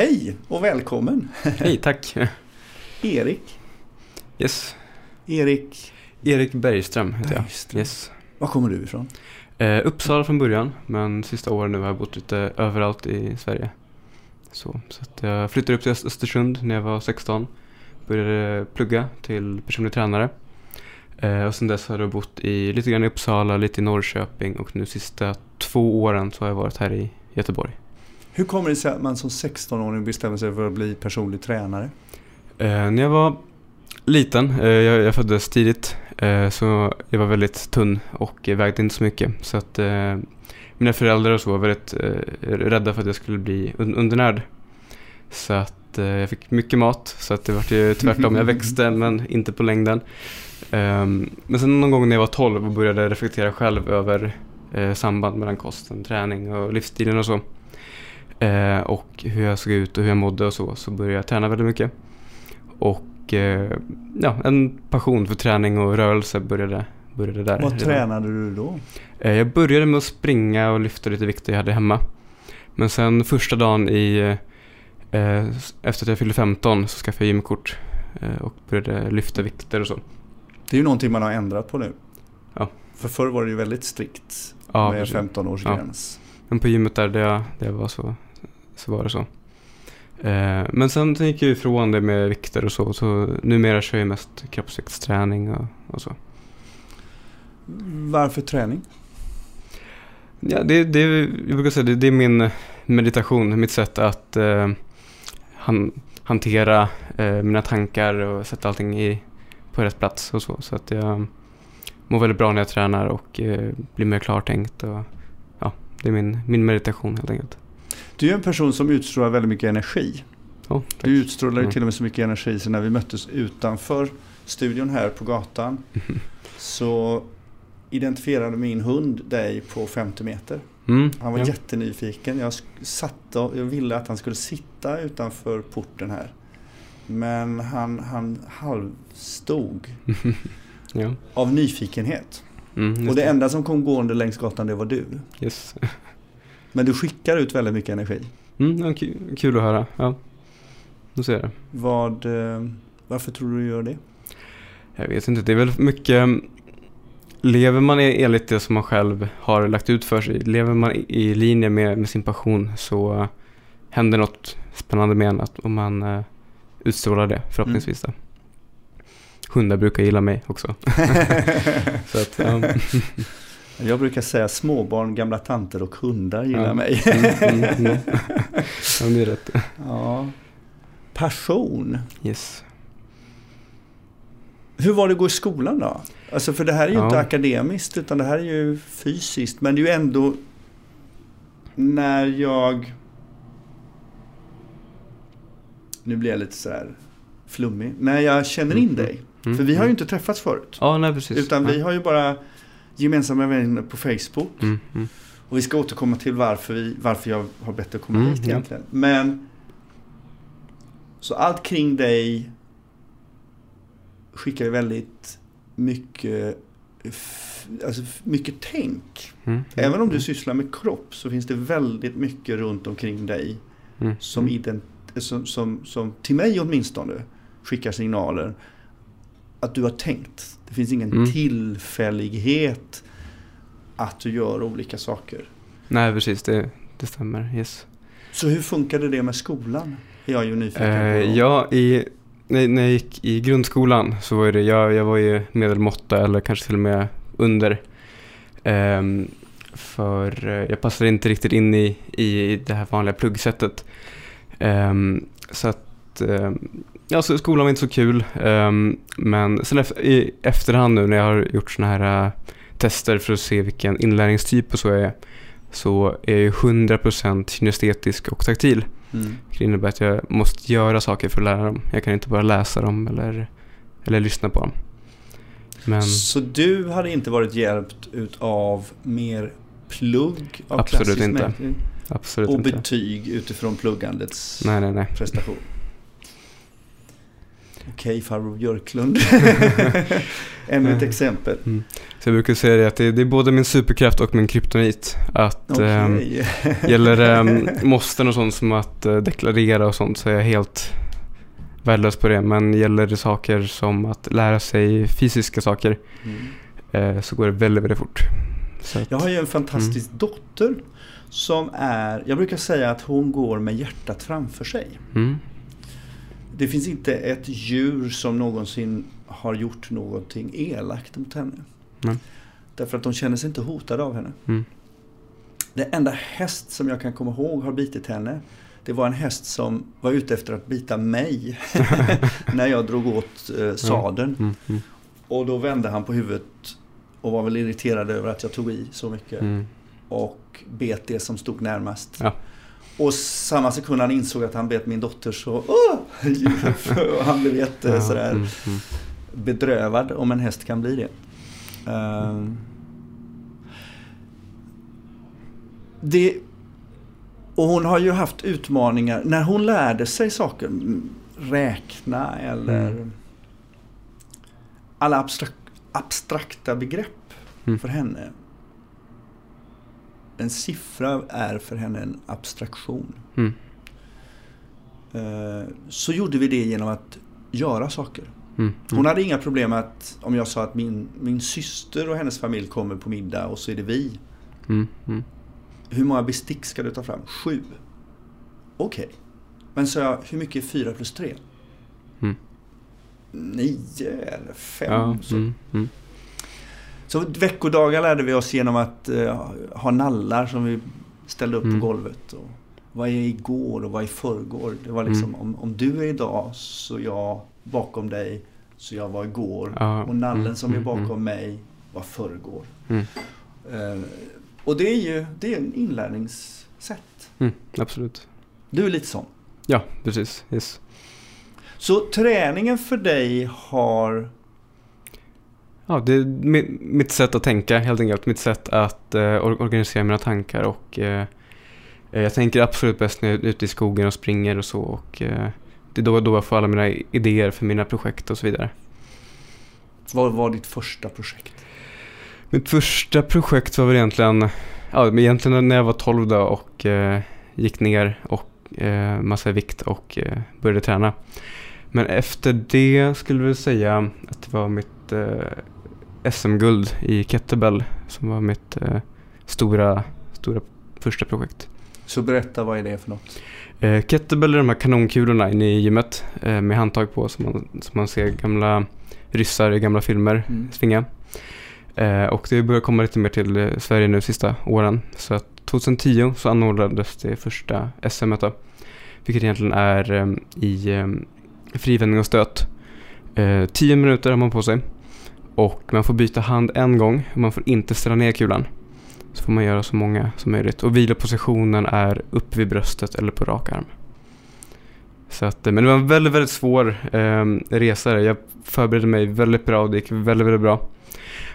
Hej och välkommen! Hej, tack. Erik. Yes. Erik, Erik Bergström heter jag. Bergström. Yes. var kommer du ifrån? Eh, Uppsala från början, men sista åren nu har jag bott lite överallt i Sverige. Så, så jag flyttade upp till Öst- Östersund när jag var 16. Började plugga till personlig tränare. Eh, och sen dess har jag bott i, lite grann i Uppsala, lite i Norrköping och nu sista två åren så har jag varit här i Göteborg. Hur kommer det sig att man som 16-åring bestämmer sig för att bli personlig tränare? Eh, när jag var liten, eh, jag, jag föddes tidigt, eh, så jag var väldigt tunn och vägde inte så mycket. Så att eh, mina föräldrar och så var väldigt eh, rädda för att jag skulle bli un- undernärd. Så att eh, jag fick mycket mat, så att det var ju tvärtom. Jag växte men inte på längden. Ehm, men sen någon gång när jag var 12 och började reflektera själv över samband mellan kosten, träning och livsstilen och så. Eh, och hur jag såg ut och hur jag mådde och så, så började jag träna väldigt mycket. Och eh, ja, en passion för träning och rörelse började, började där. Vad tränade du då? Eh, jag började med att springa och lyfta lite vikter jag hade hemma. Men sen första dagen i, eh, efter att jag fyllde 15 så skaffade jag gymkort eh, och började lyfta vikter och så. Det är ju någonting man har ändrat på nu. Ja. För förr var det ju väldigt strikt Ja, med precis. 15-årsgräns. Men på gymmet där, där jag, där jag var så, så var det så. Eh, men sen, sen gick jag ifrån det med vikter och så. Så numera kör jag mest kroppsviktsträning och, och så. Varför träning? Ja, det, det, jag brukar säga det, det är min meditation, mitt sätt att eh, han, hantera eh, mina tankar och sätta allting i, på rätt plats och så. Så att jag mår väldigt bra när jag tränar och eh, blir mer klartänkt. Och, ja, det är min, min meditation helt enkelt. Du är en person som utstrålar väldigt mycket energi. Oh. Du utstrålar ju Mm. till och med så mycket energi så när vi möttes utanför studion här på gatan så identifierade min hund dig på 50 meter. Mm, Han var ja. jättenyfiken. Jag sk- satt och jag ville att han skulle sitta utanför porten här. Men han, han halvstod ja. av nyfikenhet. Mm, Och det enda som kom gående längs gatan det var du. Yes. Men du skickar ut väldigt mycket energi. Mm, kul, att höra. Ja. Nu ser jag det. Vad, eh, varför tror du du gör det? Jag vet inte, det är väl mycket... Lever man enligt det som man själv har lagt ut för sig, lever man i- linje med, med sin passion så händer något spännande med en att om man uh, utstrålar det förhoppningsvis. Då. Hundar brukar gilla mig också. så att, ja. Jag brukar säga småbarn, gamla tanter och hundar gillar Ja. mig. Mm, mm, mm. ja, det är rätt. ja. Passion. Yes. Hur var det att gå i skolan då? Alltså för det här är ju Ja. inte akademiskt utan det här är ju fysiskt. Men det är ju ändå när jag... Nu blir jag lite så här flummig. När jag känner in Mm. dig. Mm, För vi har ju mm. inte träffats förut. Ja, nej precis. Utan vi har ju bara gemensamma vänner på Facebook. Mm, mm. Och vi ska återkomma till varför, vi, varför jag har bett att komma Mm, hit ja. egentligen. Men så allt kring dig skickar väldigt mycket, alltså mycket tänk. Mm, mm, Även om du mm, sysslar med kropp så finns det väldigt mycket runt omkring dig mm, som, ident- som, som, som till mig åtminstone skickar signaler att du har tänkt. Det finns ingen Mm. tillfällighet att du gör olika saker. Nej, precis. Det, det stämmer. Yes. Så hur funkade det med skolan? Är jag ju nyfiken Eh, på. ja, i, när, när jag gick i grundskolan så var det, jag, jag var ju medelmåtta eller kanske till och med under. Ehm, för eh, jag passade inte riktigt in i, i det här vanliga pluggsättet. Ehm, så att, ehm, ja, så skolan var inte så kul. Ehm, men sen i efterhand nu när jag har gjort såna här eh, tester för att se vilken inlärningstyp och så jag är, så är jag ju 100% kinestetisk och taktil. Mm. Det innebär att jag måste göra saker för att lära dem. Jag kan inte bara läsa dem eller, eller lyssna på dem. Men Så du hade inte varit hjälpt utav mer plugg av Absolut klassisk inte. absolut och inte. betyg utifrån pluggandets Nej, nej, nej. prestation? Okej, farbror Björklund. Ännu ett exempel. Mm. Så jag brukar säga det att det, det är både min superkraft och min kryptonit. Att okay. eh, gäller det eh, måsten och sånt som att eh, deklarera och sånt så är jag helt värdelös på det. Men gäller det saker som att lära sig fysiska saker mm. eh, så går det väldigt, väldigt fort. Att, jag har ju en fantastisk mm. dotter som är, jag brukar säga att hon går med hjärtat framför sig. Mm. Det finns inte ett djur som någonsin har gjort någonting elakt mot henne. Mm. Därför att de känner sig inte hotade av henne. Mm. Det enda häst som jag kan komma ihåg har bitit henne det var en häst som var ute efter att bita mig när jag drog åt eh, sadeln. Mm, mm. Och då vände han på huvudet och var väl irriterad över att jag tog i så mycket. Mm. Och bet det som stod närmast. Ja. Och samma sekund han insåg att han bet min dotter så oh! han blev jätte sådär mm, mm. bedrövad om en häst kan bli det. Uh, det och hon har ju haft utmaningar när hon lärde sig saker. Räkna eller mm. alla abstrak abstrakta begrepp mm. för henne. En siffra är för henne en abstraktion. Mm. Eh, så gjorde vi det genom att göra saker. Mm. Hon hade inga problem att om jag sa att min, min syster och hennes familj kommer på middag och så är det vi. Mm. Mm. Hur många bestick ska du ta fram? Sju. Okej. Okay. Men så jag, hur mycket är fyra plus tre? Mm. Nio eller fem. Ja, så. Mm, mm. så veckodagar lärde vi oss genom att uh, ha nallar som vi ställde upp på mm. golvet. Och vad är igår och vad är förrgår? Det var liksom mm. om, om du är idag så jag bakom dig så jag var igår. Ja, och nallen mm, som är bakom mig var förrgår. Uh, och det är ju det är en inlärningssätt. Mm, absolut. Du är lite sån. Ja, precis. Yes. Så träningen för dig har... Ja, det är mitt sätt att tänka helt enkelt. Mitt sätt att eh, organisera mina tankar och eh, eh, jag tänker absolut bäst när jag är ute i skogen och springer och så. Och, eh, det är då, då jag får alla mina idéer för mina projekt och så vidare. Vad var ditt första projekt? Mitt första projekt var väl egentligen, ja, egentligen när jag var 12 då och eh, gick ner och eh, massa vikt och eh, började träna. Men efter det skulle jag säga att det var mitt eh, SM-guld i kettlebell som var mitt eh, stora, stora första projekt. Så berätta, vad är det för något? Eh, kettlebell är de här kanonkulorna inne i gymmet eh, med handtag på som man, som man ser gamla ryssar i gamla filmer mm. svinga. Eh, och det börjar komma lite mer till eh, Sverige nu sista åren. Så att 2010 så anordnades det första SM då, vilket egentligen är eh, i eh, frivändning och stöt. Eh, tio minuter har man på sig och man får byta hand en gång och man får inte ställa ner kulan. Så får man göra så många som möjligt och vilopositionen är upp vid bröstet eller på rak arm. Så att, men det var en väldigt, väldigt svår eh, resa. Jag förberedde mig väldigt bra och det gick väldigt, väldigt bra.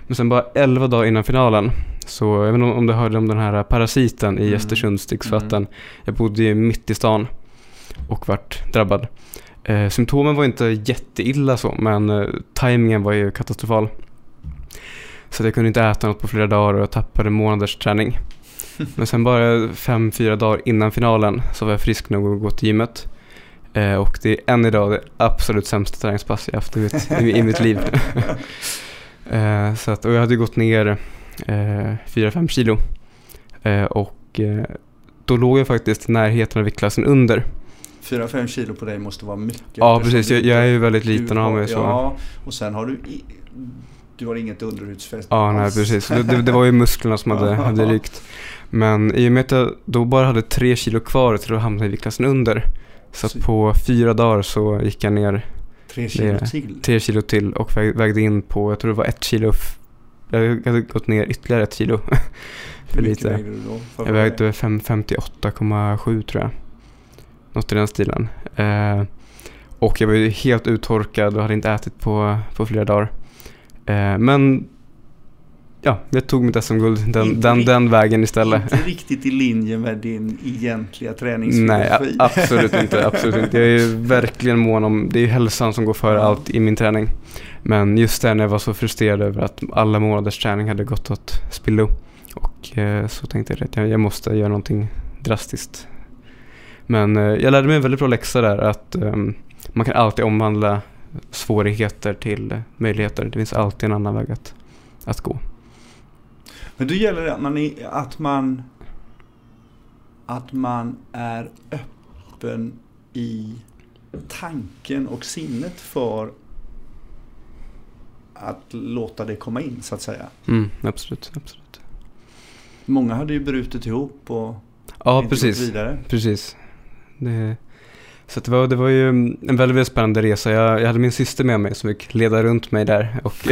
Men sen bara 11 dagar innan finalen, så vet inte om du hörde om den här parasiten i mm. Östersundssticksvatten. Mm. Jag bodde ju mitt i stan och vart drabbad. Eh, symptomen var inte jätteilla så, men eh, tajmingen var ju katastrofal. Så jag kunde inte äta något på flera dagar och jag tappade månaders träning. Men sen bara fem, fyra dagar innan finalen så var jag frisk nog att gå till gymmet. Eh, och det är än idag det absolut sämsta träningspass jag haft i mitt, i, i mitt liv. Eh, så att, och jag hade gått ner eh, 4-5 kilo. Och då låg jag faktiskt i närheten av viktklassen under. 4-5 kilo på dig måste vara mycket. Ja, precis. Jag, jag, är ju väldigt liten av mig. Så. Ja, och sen har du... du har inget underhudsfäste Ja, nej precis. Det, det, var ju musklerna som hade, hade rykt. Men i och med att jag då bara hade 3 kilo kvar till att hamna i viktklassen under. Så, så på fyra dagar så gick jag ner Tre kilo till? Tre kilo till och vägde in på, jag tror det var ett kilo. Jag hade gått ner ytterligare ett kilo. Hur mycket vägde du då? Jag vägde 58,7 tror jag. Något i den stilen. Eh, och jag var ju helt uttorkad och hade inte ätit på, på flera dagar. Eh, men ja, jag tog mitt SM-guld den, den, den vägen istället. Inte riktigt i linje med din egentliga träningsfilosofi. Nej, absolut inte. Absolut inte. Jag är verkligen mån om, det är hälsan som går före allt i min träning. Men just där när jag var så frustrerad över att alla månaders träning hade gått åt spillo. Och eh, så tänkte jag att jag måste göra någonting drastiskt. Men eh, jag lärde mig en väldigt bra läxa där att eh, man kan alltid omvandla svårigheter till möjligheter. Det finns alltid en annan väg att, att gå. Men då gäller det att man, är, att man, att man är öppen i tanken och sinnet för att låta det komma in så att säga. Mm, absolut, absolut. Många hade ju brutit ihop och ja, inte precis, gått vidare. precis. Det, så det, var, det var ju en väldigt, spännande resa. Jag, jag hade min syster med mig som fick leda runt mig där. Och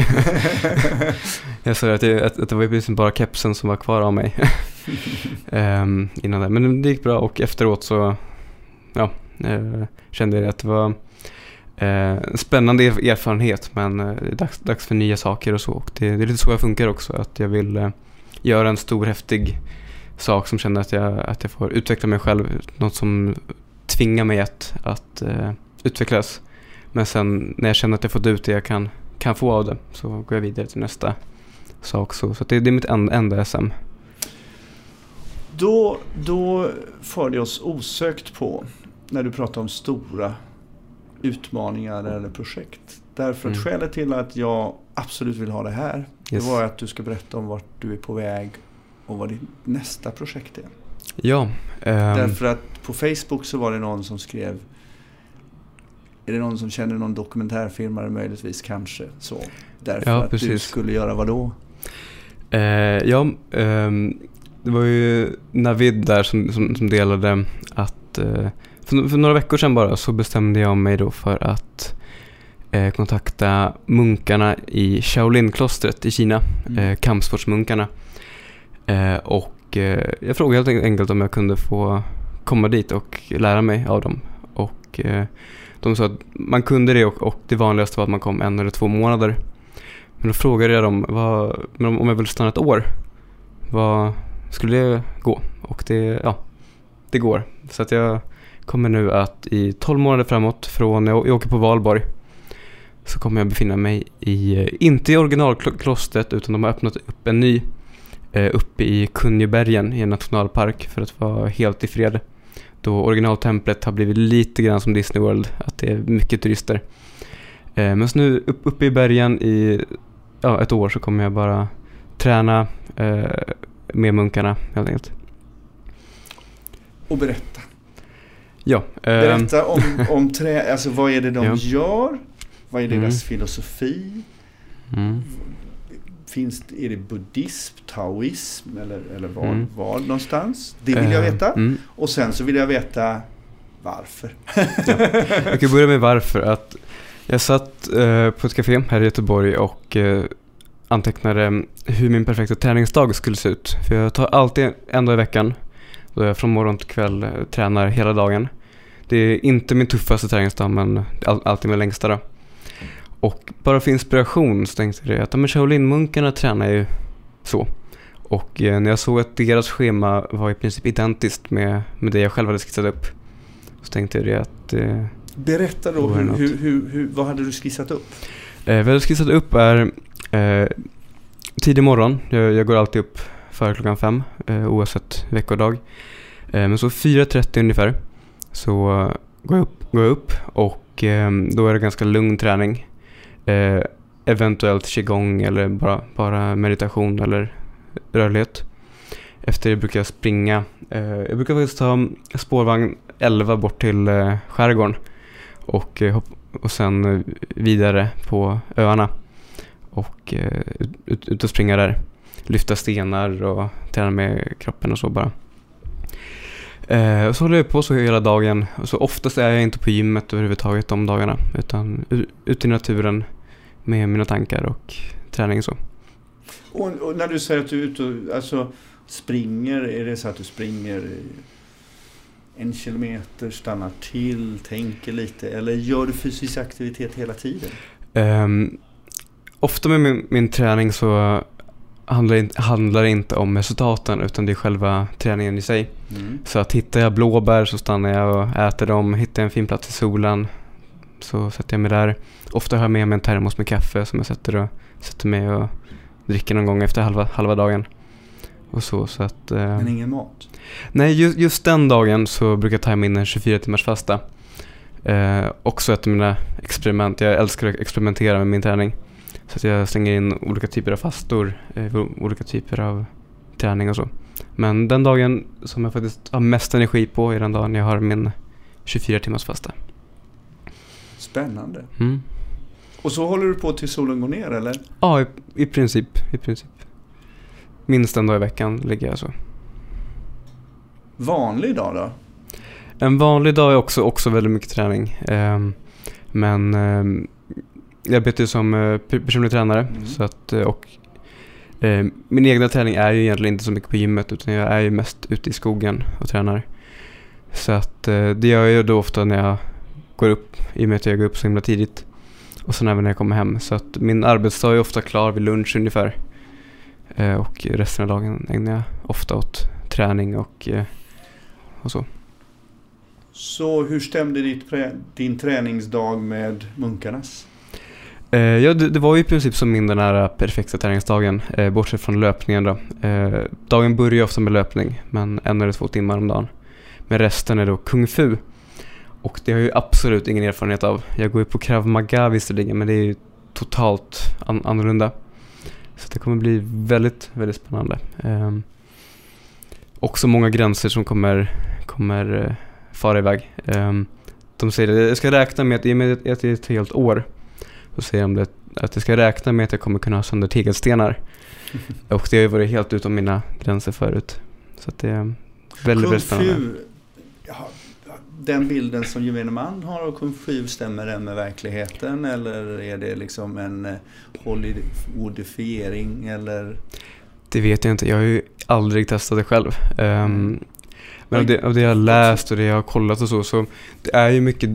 jag sa att, det- att, att det var precis bara kepsen som var kvar av mig. Ehm, innan det. Men det gick bra och efteråt så ja, eh, kände jag att det var eh, en spännande er- erfarenhet men eh, det är dags, dags för nya saker och så. Och det, det är lite så jag funkar också. Att jag vill eh, göra en stor häftig sak som känner att jag, att jag får utveckla mig själv. Något som tvingar mig att, att eh, utvecklas. Men sen när jag känner att jag fått ut det jag kan, kan få av det så går jag vidare till nästa sak. Så, så det, det är mitt enda, enda SM. Då, då för det oss osökt på när du pratar om stora utmaningar eller projekt. Därför att Mm. skälet till att jag absolut vill ha det här Yes. det var att du ska berätta om vart du är på väg och vad ditt nästa projekt är. Ja. ehm, Därför att på Facebook så var det någon som skrev Är det någon som känner någon dokumentärfilmare möjligtvis kanske så? Därför Ja, att du precis. skulle göra vad då? Eh, ja, ehm, det var ju Navid där som, som, som delade att eh, för, för några veckor sedan bara så bestämde jag mig då för att eh, kontakta munkarna i Shaolin-klostret i Kina, Mm. eh, kampsportsmunkarna. Eh, och eh, jag frågade helt enkelt om jag kunde få komma dit och lära mig av dem. Och eh, de sa att man kunde det och, och det vanligaste var att man kom en eller två månader. Men då frågade jag dem vad, men om jag vill stanna ett år, vad skulle det gå? Och det, ja, det går. Så att jag kommer nu att i 12 månader framåt från, jag, jag åker på valborg, så kommer jag befinna mig i, eh, inte i originalklostret utan de har öppnat upp en ny uppe i Kunjebergen i en nationalpark för att vara helt i fred. Då originaltemplet har blivit lite grann som Disney World, att det är mycket turister. Eh, men så nu upp, uppe i bergen i ja, ett år så kommer jag bara träna eh, med munkarna helt enkelt. Och berätta. Ja, eh, Berätta om, om trä, alltså vad är det de Ja. gör? Vad är Mm. deras filosofi? mm, Finns, är det buddhism, taoism eller, eller var, Mm. var någonstans? Det vill jag eh, veta. Mm. Och sen så vill jag veta varför. Jag kan börja med varför. Att jag satt eh, på ett café här i Göteborg och eh, antecknade hur min perfekta träningsdag skulle se ut. För jag tar alltid en dag i veckan då jag från morgon till kväll tränar hela dagen. Det är inte min tuffaste träningsdag men all, alltid min längsta då. Och bara för inspiration så tänkte jag att men Shaolin-munkarna tränar ju så. Och eh, när jag såg att deras schema var i princip identiskt med, med det jag själv hade skissat upp så tänkte jag att eh, Berätta då, hur, hur, hur, hur, vad hade du skissat upp? Eh, vad jag har skissat upp är eh, tidig morgon. Jag, jag går alltid upp före klockan fem eh, oavsett veckodag. Eh, men så 4.30 ungefär så eh, går, jag upp, går jag upp och då är det ganska lugn träning. Eh, eventuellt qigong eller bara, bara meditation eller rörlighet. Efter det brukar jag springa. Eh, jag brukar faktiskt ta spårvagn 11 bort till eh, skärgården och eh, och sen eh, vidare på öarna och eh, ut, ut och springa där. Lyfta stenar och träna med kroppen och så bara. Eh, och så håller jag på så hela dagen. Och så oftast är jag inte på gymmet överhuvudtaget de dagarna utan ute i naturen med mina tankar och träning så. Och, och när du säger att du är ute och alltså, springer, är det så att du springer en kilometer, stannar till, tänker lite eller gör du fysisk aktivitet hela tiden? Ehm, ofta med min, min träning så handlar, in, handlar inte om resultaten utan det är själva träningen i sig. Mm. Så att hittar jag blåbär så stannar jag och äter dem. Hittar jag en fin plats i solen så sätter jag mig där. Ofta har jag med mig en termos med kaffe som jag sätter, och, sätter mig och dricker någon gång efter halva, halva dagen. Och så, så att, eh, Men ingen mat? Nej, just, just den dagen så brukar jag tajma in en 24 timmars fasta. Eh, också ett av mina experiment. Jag älskar att experimentera med min träning. Så att jag slänger in olika typer av fastor, eh, olika typer av träning och så. Men den dagen som jag faktiskt har mest energi på är den dagen jag har min 24 timmars fasta. Spännande. Mm. Och så håller du på till solen går ner eller? Ja, i, i princip. I princip. Minst en dag i veckan ligger jag så. Vanlig dag då? En vanlig dag är också, också väldigt mycket träning. Ehm, men ehm, jag ju som eh, per- personlig tränare. Mm. Så att, eh, och, eh, min egna träning är ju egentligen inte så mycket på gymmet utan jag är ju mest ute i skogen och tränar. Så att eh, det gör jag ju då ofta när jag går upp, i och med att jag går upp så himla tidigt. Och sen även när jag kommer hem. Så att min arbetsdag är ofta klar vid lunch ungefär. Eh, och resten av dagen ägnar jag ofta åt träning och, eh, och så. Så hur stämde ditt, din träningsdag med munkarnas? Eh, ja, det, det var ju i princip som min den här perfekta träningsdagen, eh, bortsett från löpningen då. Eh, dagen börjar ju ofta med löpning, men en eller två timmar om dagen. Men resten är då kung fu. Och det har jag ju absolut ingen erfarenhet av. Jag går ju på krav maga visserligen, men det är ju totalt an- annorlunda. Så det kommer bli väldigt, väldigt spännande. Eh, också många gränser som kommer, kommer eh, fara iväg. Eh, de säger att jag ska räkna med att i och med att det är ett helt år så säger de det, att jag ska räkna med att jag kommer kunna ha sönder tegelstenar. Och det har ju varit helt utom mina gränser förut. Så det är väldigt, väldigt spännande. ja, den bilden som gemene man har av kung fu, stämmer den med verkligheten? Eller är det liksom en eh, Hollywoodifiering? Eller? Det vet jag inte. Jag har ju aldrig testat det själv. Ehm, men av det, av det jag har läst och det jag har kollat och så, så det är ju mycket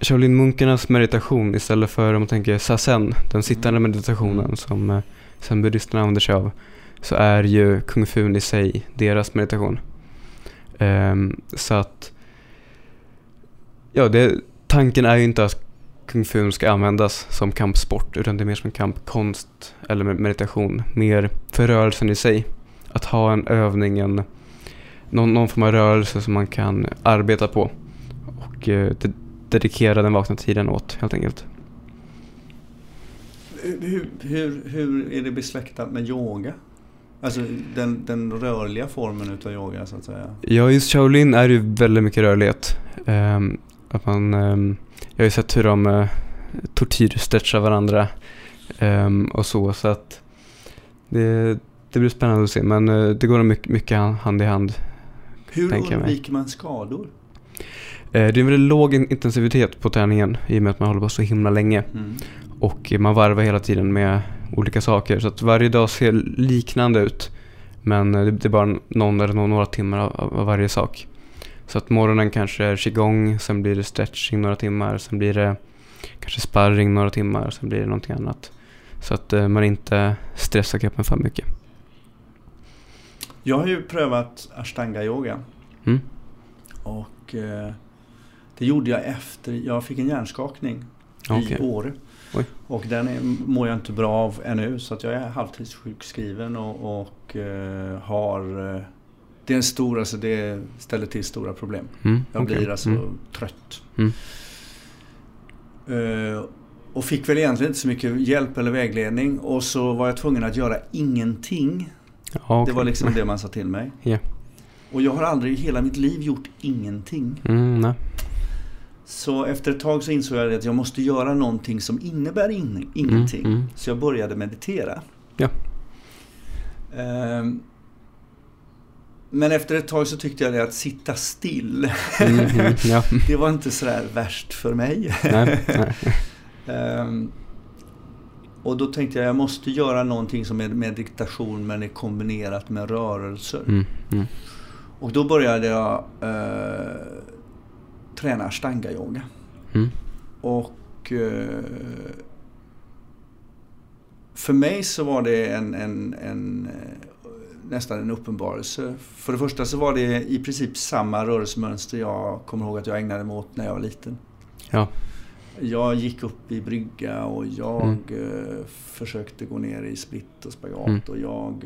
Shaolin-munkarnas meditation istället för om man tänker sasen, den sittande Mm. meditationen som eh, sen buddhisterna använder sig av, så är ju kung fu i sig deras meditation. Ehm, så att, ja, det, tanken är ju inte att kung fu ska användas som kampsport, utan det är mer som kampkonst eller med- meditation, mer för rörelsen i sig. Att ha en övning, en, någon, någon form av rörelse som man kan arbeta på och eh, de, dedikera den vakna tiden åt helt enkelt. Hur, hur, hur är det besläktat med yoga? Alltså den, den rörliga formen utav yoga så att säga. Ja, just Shaolin är ju väldigt mycket rörlighet. Ehm, att man, ehm, jag har ju sett hur de uh, tortyrstretchar varandra ehm, och så. Så att det, det blir spännande att se. Men eh, det går mycket, mycket hand- i hand. Hur undviker man skador? Eh, det är en väldigt låg in- intensivitet på träningen i och med att man håller på så himla länge. Mm. Och man varvar hela tiden med olika saker. Så att varje dag ser liknande ut. Men eh, det är bara någon eller några, timmar av, varje sak. Så att morgonen kanske är qigong, sen blir det stretching några timmar, sen blir det kanske sparring några timmar, sen blir det någonting annat. Så att eh, man inte stressar kroppen för mycket. Jag har ju prövat ashtanga yoga. Mm. Och eh, det gjorde jag efter, jag fick en hjärnskakning Okej. i Åre. Och den är, mår jag inte bra av ännu så att jag är halvtidssjukskriven och, och eh, har... Eh, det är en stor, alltså det ställer till stora problem. Mm, Jag blir alltså Mm. trött. Mm. Eh, och fick väl egentligen inte så mycket hjälp eller vägledning och så var jag tvungen att göra ingenting. Okej. Det var liksom det man sa till mig. Ja. Och jag har aldrig i hela mitt liv gjort ingenting. Mm, nej. Så efter ett tag så insåg jag att jag måste göra någonting som innebär in, ingenting. Mm, mm. Så jag började meditera. Ja. Ehm, men efter ett tag så tyckte jag att sitta still. Mm, mm, ja. det var inte sådär värst för mig. nej, nej. Ehm, och då tänkte jag jag måste göra någonting som är meditation men är kombinerat med rörelser. Mm, mm. Och då började jag eh, träna ashtanga yoga. Mm. Och eh, för mig så var det en, en, en, nästan en uppenbarelse. För det första så var det i princip samma rörelsemönster jag kommer ihåg att jag ägnade mig åt när jag var liten. Ja. Jag gick upp i brygga och jag mm. försökte gå ner i split och spagat mm. och jag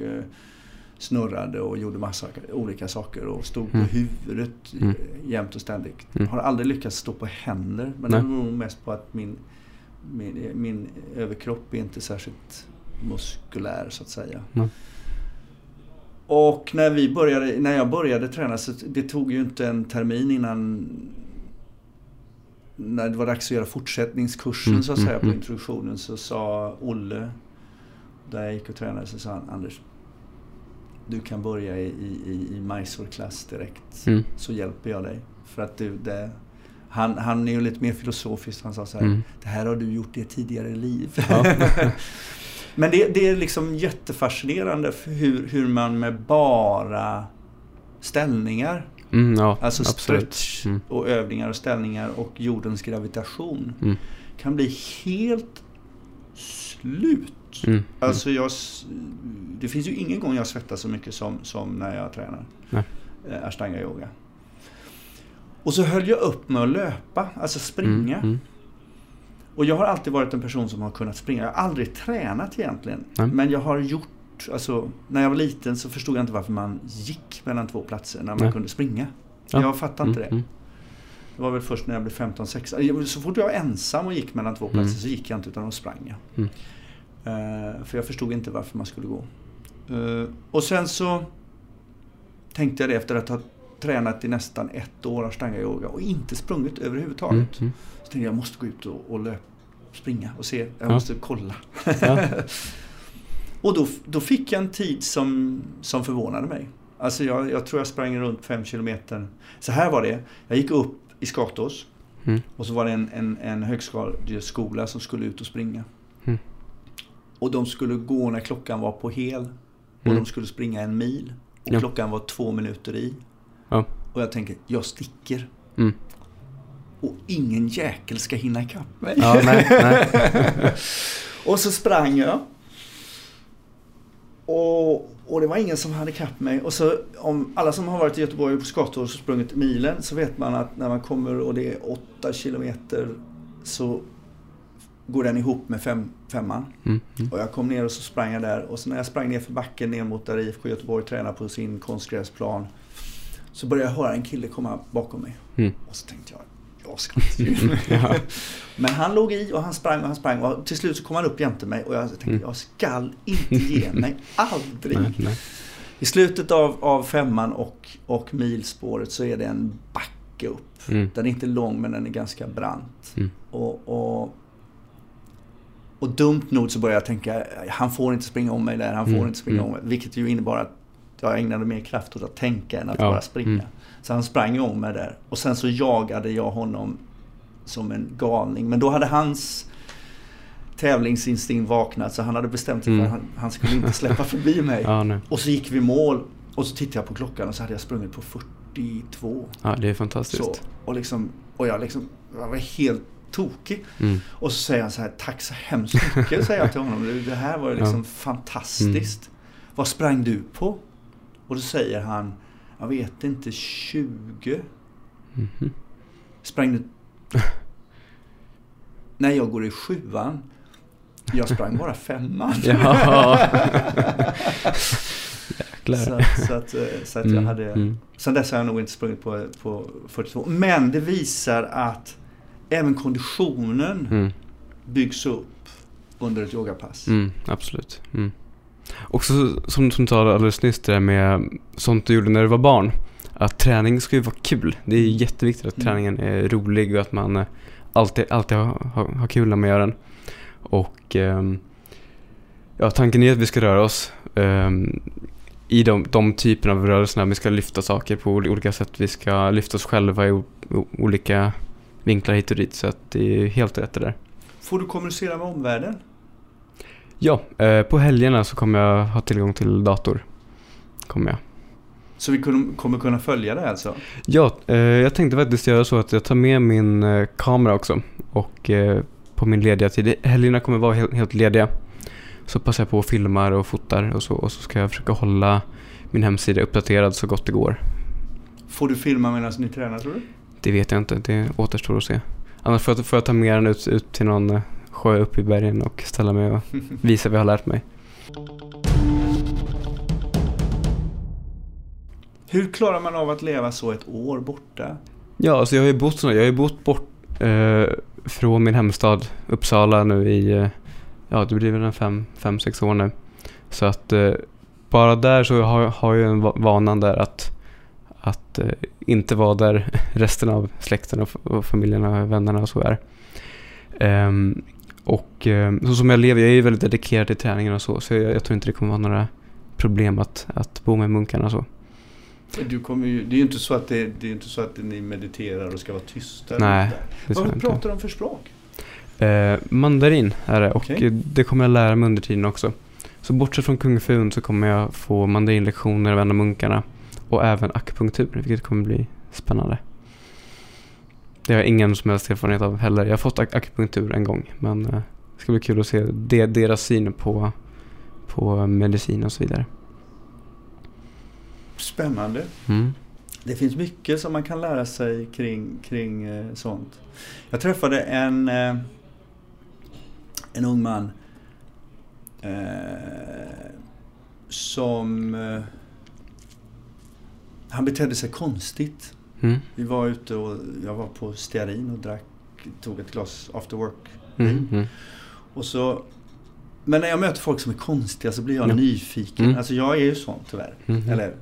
snurrade och gjorde massa olika saker och stod på mm. huvudet mm. jämt och ständigt. Mm. Har aldrig lyckats stå på händer men Nej. det beror mest på att min, min, min överkropp är inte särskilt muskulär så att säga. Nej. Och när, vi började, när jag började träna så det tog ju inte en termin innan när det var dags att göra fortsättningskursen mm, så att säga mm, på introduktionen så sa Olle, där jag gick och tränade, så sa han Anders, du kan börja i, i, i Mysore-klass direkt. Mm. Så hjälper jag dig. För att du, det, han, han är ju lite mer filosofisk. Han sa så här, mm. det här har du gjort i ett tidigare liv. Ja. Men det, det, är liksom jättefascinerande för hur, hur man med bara ställningar Mm, ja, alltså stretch mm. och övningar och ställningar och jordens gravitation mm. kan bli helt slut Mm. Alltså jag, det finns ju ingen gång jag svettas så mycket som, som när jag tränar Nej. Eh, ashtanga yoga. Och så höll jag upp med att löpa, alltså springa. Mm, mm. Och jag har alltid varit en person som har kunnat springa. Jag har aldrig tränat egentligen. Nej. Men jag har gjort, alltså när jag var liten så förstod jag inte varför man gick mellan två platser när man Nej. kunde springa. Ja. Jag fattade inte mm, det. Mm. Det var väl först när jag blev 15-16. Så fort jag var ensam och gick mellan två mm. platser så gick jag inte utan då sprang jag. Uh, för jag förstod inte varför man skulle gå. Uh, och sen så tänkte jag det efter att ha tränat i nästan ett år ashtanga yoga och inte sprungit överhuvudtaget. Mm, mm. Så tänkte jag, jag måste gå ut och, och löp, springa och se. Jag ja. måste kolla. Ja. och då, då fick jag en tid som, som förvånade mig. Alltså jag, jag tror jag sprang runt fem kilometer. Så här var det. Jag gick upp i Skatås. Mm. Och så var det en, en, en högstadieskola som skulle ut och springa. Och de skulle gå när klockan var på hel. Och mm. de skulle springa en mil. Och ja. klockan var två minuter i. Ja. Och jag tänker, jag sticker. Mm. Och ingen jäkel ska hinna ikapp mig. Ja, nej, nej. och så sprang jag. Och, och det var ingen som hade ikapp mig. Och så om alla som har varit i Göteborg på Skattor och sprungit milen så vet man att när man kommer och det är åtta kilometer så går den ihop med fem, femman. Mm, mm. Och jag kom ner och så sprang jag där. Och så när jag sprang ner för backen ner mot där IFK Göteborg tränar på sin konstgräsplan. Så började jag höra en kille komma bakom mig. Mm. Och så tänkte jag, jag ska inte ja. Men han låg i och han sprang och han sprang. Och till slut så kom han upp jämte mig. Och jag tänkte, mm. jag skall inte ge mig. Aldrig. Nej, nej. I slutet av, av femman och, och milspåret så är det en backe upp. Mm. Den är inte lång men den är ganska brant. Mm. Och, och och dumt nog så började jag tänka, han får inte springa om mig där, han får mm. inte springa mm. om mig. Vilket ju innebar att jag ägnade mer kraft åt att tänka än att ja. bara springa. Mm. Så han sprang om mig där. Och sen så jagade jag honom som en galning. Men då hade hans tävlingsinstinkt vaknat så han hade bestämt sig för att mm. han, han skulle inte släppa förbi mig. Ja, och så gick vi mål och så tittade jag på klockan och så hade jag sprungit på 42. Ja, det är fantastiskt. Så, och, liksom, och jag, liksom, jag var helt tokig. Mm. Och så säger han så här, tack så hemskt mycket, säger jag till honom. Det här var liksom ja. fantastiskt. Mm. Vad sprang du på? Och då säger han, jag vet inte, 20? Mm. Sprang du... När jag går i sjuan, jag sprang bara femman. ja. så, så, att, eh, så att jag mm, hade... Mm. Sen dess har jag nog inte sprungit på, på 42. Men det visar att även konditionen mm. byggs upp under ett yogapass. Mm, absolut. Mm. Också som, som du sa alldeles nyss, det där med sånt du gjorde när du var barn. Att träning ska ju vara kul. Det är jätteviktigt att mm. träningen är rolig och att man eh, alltid, alltid har, har, har kul när man gör den. Och um, ja, tanken är att vi ska röra oss um, i de, de typerna av rörelserna. Vi ska lyfta saker på olika sätt. Vi ska lyfta oss själva i olika vinklar hit och dit. Så att det är helt rätt det där. Får du kommunicera med omvärlden? Ja, eh, på helgerna så kommer jag ha tillgång till dator. Kommer jag. Så vi kommer kunna följa det alltså? Ja, eh, jag tänkte faktiskt göra så att jag tar med min eh, kamera också. Och på min lediga tid. Helgerna kommer vara helt lediga. så passar jag på och filmar och fotar och så. Och så ska jag försöka hålla min hemsida uppdaterad så gott det går. Får du filma medan ni tränar tror du? Det vet jag inte, det återstår att se. Annars får jag, får jag ta med den ut, ut till någon eh, sjö uppe i bergen och ställa mig och visa vad jag har lärt mig. Hur klarar man av att leva så ett år borta? Ja, alltså jag har ju bott, jag har ju bott bort eh, från min hemstad Uppsala nu i, eh, ja det blir väl en fem, fem, sex år nu. Så att eh, bara där så har, har jag en vanan där att, att eh, inte vara där resten av släkten och, familjen och vännerna och så är. Um, och um, så som jag lever, jag är ju väldigt dedikerad till träningen och så, så jag, jag tror inte det kommer vara några problem att, att bo med munkarna och så. Du kommer ju, det är ju inte så att, det, det är inte så att ni mediterar och ska vara tysta. Nej, Vad pratar de för språk? Eh, mandarin är det och okay. det kommer jag lära mig under tiden också. Så bortsett från kung fun så kommer jag få mandarinlektioner av en av munkarna. Och även akupunktur, vilket kommer bli spännande. Det har jag ingen som helst erfarenhet av heller. Jag har fått ak akupunktur en gång. Men eh, det ska bli kul att se de deras syn på, på medicin och så vidare. Spännande. Mm. Det finns mycket som man kan lära sig kring, kring eh, sånt. Jag träffade en, eh, en ung man eh, som... Han betedde sig konstigt. Mm. Vi var ute och jag var på stearin och drack, tog ett glas after work. Mm. Mm. Och så, men när jag möter folk som är konstiga så blir jag nyfiken. Mm. Alltså jag är ju sån tyvärr. Mm. Eller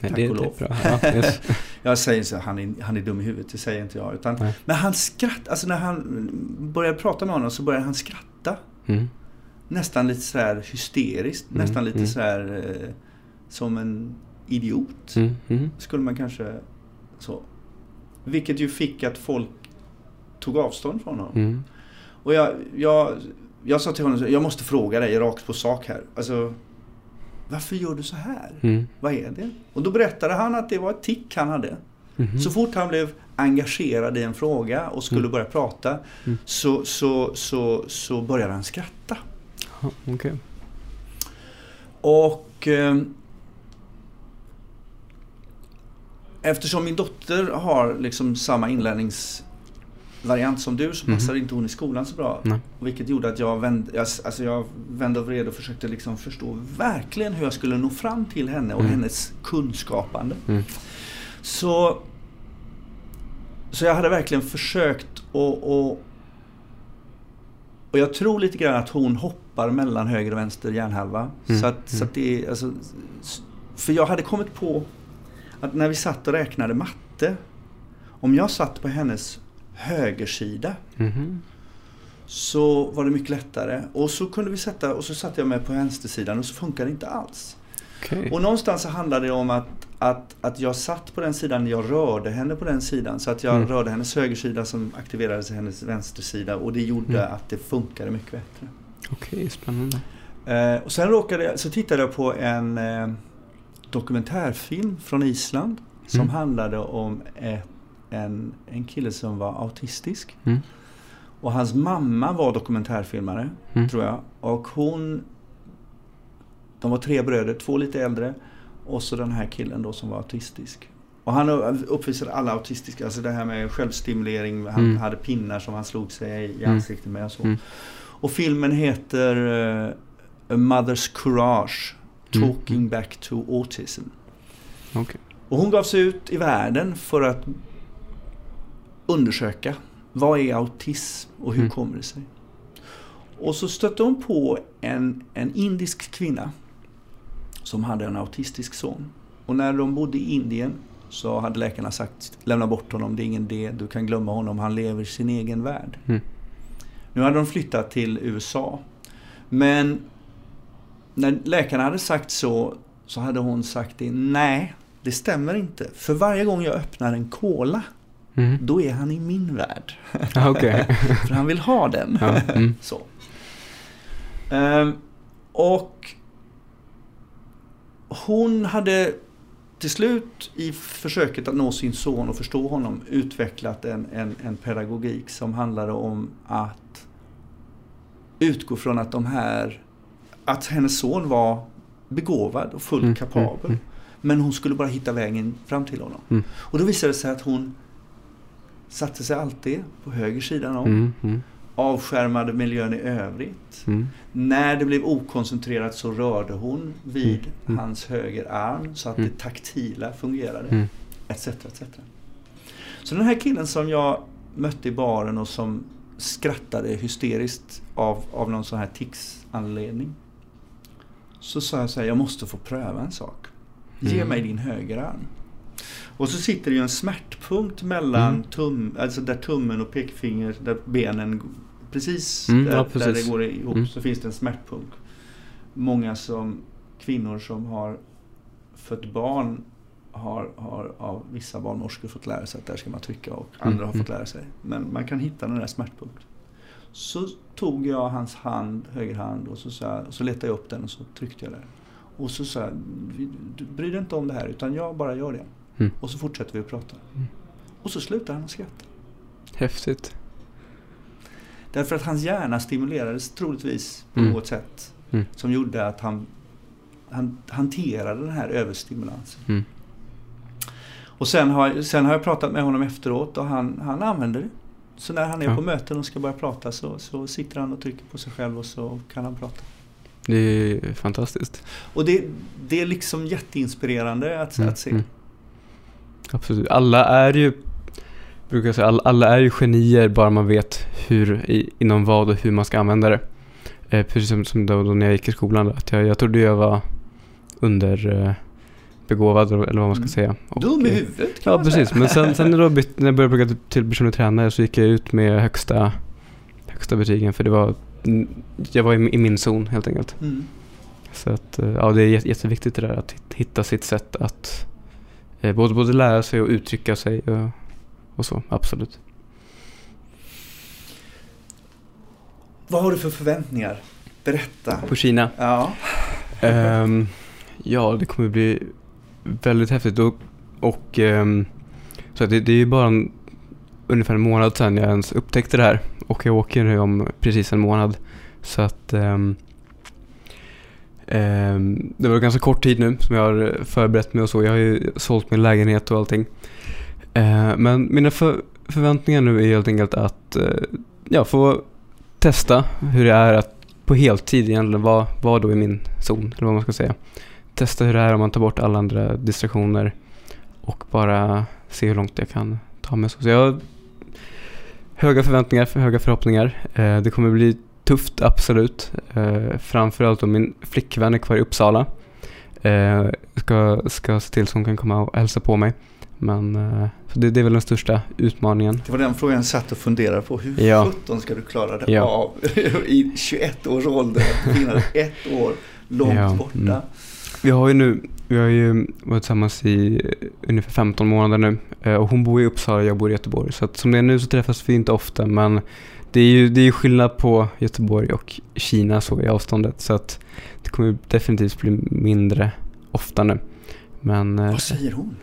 Tack det, och lov. Ja, yes. jag säger så han är, han är dum i huvudet, det säger inte jag. Utan, men han skrattar, alltså när han började prata med honom så började han skratta. Mm. Nästan lite sådär hysteriskt, mm. nästan lite mm. sådär eh, som en idiot. Mm. Mm. Skulle man kanske så. Vilket ju fick att folk tog avstånd från honom. Mm. Och jag, jag, jag sa till honom, jag måste fråga dig rakt på sak här. Alltså, varför gör du så här? Mm. Vad är det? Och då berättade han att det var ett tick han hade. Mm. Så fort han blev engagerad i en fråga och skulle mm. börja prata mm. så, så, så, så började han skratta. Okay. Och eh, eftersom min dotter har liksom samma inlärnings variant som du så passade mm. inte hon i skolan så bra. Nej. Vilket gjorde att jag vände, alltså jag vände och vred och försökte liksom förstå verkligen hur jag skulle nå fram till henne och mm. hennes kunskapande. Mm. Så, så jag hade verkligen försökt och, och och jag tror lite grann att hon hoppar mellan höger och vänster hjärnhalva. Mm. Så, att, så att det alltså, För jag hade kommit på att när vi satt och räknade matte. Om jag satt på hennes högersida. Mm. Så var det mycket lättare. Och så kunde vi sätta, och så satte jag mig på vänstersidan och så funkade det inte alls. Okay. Och någonstans så handlade det om att, att, att jag satt på den sidan, jag rörde henne på den sidan. Så att jag mm. rörde hennes högersida som aktiverades i hennes vänstersida och det gjorde mm. att det funkade mycket bättre. Okej, okay, spännande. Eh, och sen råkade jag, så tittade jag på en eh, dokumentärfilm från Island som mm. handlade om ett en, en kille som var autistisk. Mm. Och hans mamma var dokumentärfilmare, mm. tror jag. Och hon... De var tre bröder, två lite äldre. Och så den här killen då som var autistisk. Och han uppvisade alla autistiska, alltså det här med självstimulering. Han mm. hade pinnar som han slog sig i mm. ansiktet med och så. Mm. Och filmen heter uh, A Mother's Courage. Mm. Talking Back to Autism. Okay. Och hon gav sig ut i världen för att undersöka vad är autism och hur mm. kommer det sig? Och så stötte hon på en, en indisk kvinna som hade en autistisk son. Och när de bodde i Indien så hade läkarna sagt lämna bort honom, det är ingen det, du kan glömma honom, han lever sin egen värld. Mm. Nu hade de flyttat till USA. Men när läkarna hade sagt så, så hade hon sagt det, nej, det stämmer inte. För varje gång jag öppnar en cola Mm. Då är han i min värld. Okay. För han vill ha den. Ja. Mm. Så. Um, och hon hade till slut i försöket att nå sin son och förstå honom utvecklat en, en, en pedagogik som handlade om att utgå från att de här att hennes son var begåvad och fullt Mm, kapabel. mm, mm. Men hon skulle bara hitta vägen fram till honom. Mm. Och då visade det sig att hon satte sig alltid på höger sidan om. Mm, mm, Avskärmade miljön i övrigt. När det blev okoncentrerat så rörde hon vid hans höger arm så att det taktila fungerade. Etc, etc. Så den här killen som jag mötte i baren och som skrattade hysteriskt av, av någon sån här tics-anledning. Så sa jag så här, jag måste få pröva en sak. Ge Mm. mig din högerarm. Och så sitter det ju en smärtpunkt mellan Mm. tum, alltså där tummen och pekfinger, där benen, precis, Mm, där, ja, där precis. det går ihop Mm. så finns det en smärtpunkt. Många som, kvinnor som har fött barn har, har av vissa barnmorskor fått lära sig att där ska man trycka och andra har Mm, fått lära sig. Men man kan hitta den där smärtpunkten. Så tog jag hans hand, höger hand och så, så, här, så letade jag upp den och så tryckte jag där. Och så sa jag, "Vi- du bryr dig inte om det här utan jag bara gör det. Mm. Och så fortsätter vi att prata. Mm. Och så slutar han att skratta. Häftigt. Därför att hans hjärna stimulerades troligtvis på Mm. något sätt. Mm. Som gjorde att han, han hanterade den här överstimulansen. Mm. Och sen har, sen har jag pratat med honom efteråt och han, han använder det. Så när han är Ja. på möten och ska börja prata så, så sitter han och trycker på sig själv och så kan han prata. Det är fantastiskt. Och det, det är liksom jätteinspirerande att, Mm, att se. mm. Absolut. Alla är ju, brukar jag säga, alla, alla är ju genier bara man vet hur, i, inom vad och hur man ska använda det. Eh, precis som, som då, då när jag gick i skolan. Att jag, jag trodde jag var under eh, begåvad eller vad man ska Mm. säga. Och, Dum i eh, huvudet kan Ja, man precis. säga. Men sen, sen när, jag bytt, när jag började plugga till- personlig tränare så gick jag ut med högsta, högsta betygen. För det var, jag var i, i min zon helt enkelt. Mm. Så att, eh, ja, det är jätte- jätteviktigt det där att hit- hitta sitt sätt att eh, både, både lära sig och uttrycka sig och, och så, absolut. Vad har du för förväntningar? Berätta. På Kina? Ja. Ehm, ja, det kommer bli väldigt häftigt och, och ehm, så att det, det är ju bara en, ungefär en månad sedan jag ens upptäckte det här och jag åker nu om precis en månad. Så att um, um, det var ganska kort tid nu som jag har eh, förberett mig och så. Jag har ju sålt min lägenhet och allting. Uh, men mina för, förväntningar nu är helt enkelt att uh, ja, få testa hur det är att på heltid egentligen vara var då i min zon, eller vad man ska säga. Testa hur det är om man tar bort alla andra distraktioner och bara se hur långt jag kan ta mig. Så jag har höga förväntningar, höga förhoppningar. Eh, det kommer bli tufft, absolut. Eh, framförallt om min flickvän är kvar i Uppsala. Eh, ska, ska se till så hon kan komma och hälsa på mig. Men så det, det är väl den största utmaningen. Det var den frågan jag satt och funderade på. Hur Ja. sjutton ska du klara det Ja. av i 21 års ålder? Att ett år långt Ja, borta. mm. Vi har ju nu, vi har ju varit tillsammans i ungefär 15 månader nu. Eh, Och hon bor i Uppsala och jag bor i Göteborg. Så att som det är nu så träffas vi inte ofta. Men det är ju det är skillnad på Göteborg och Kina så i avståndet. Så att det kommer definitivt bli mindre ofta nu. Men eh, Vad säger hon?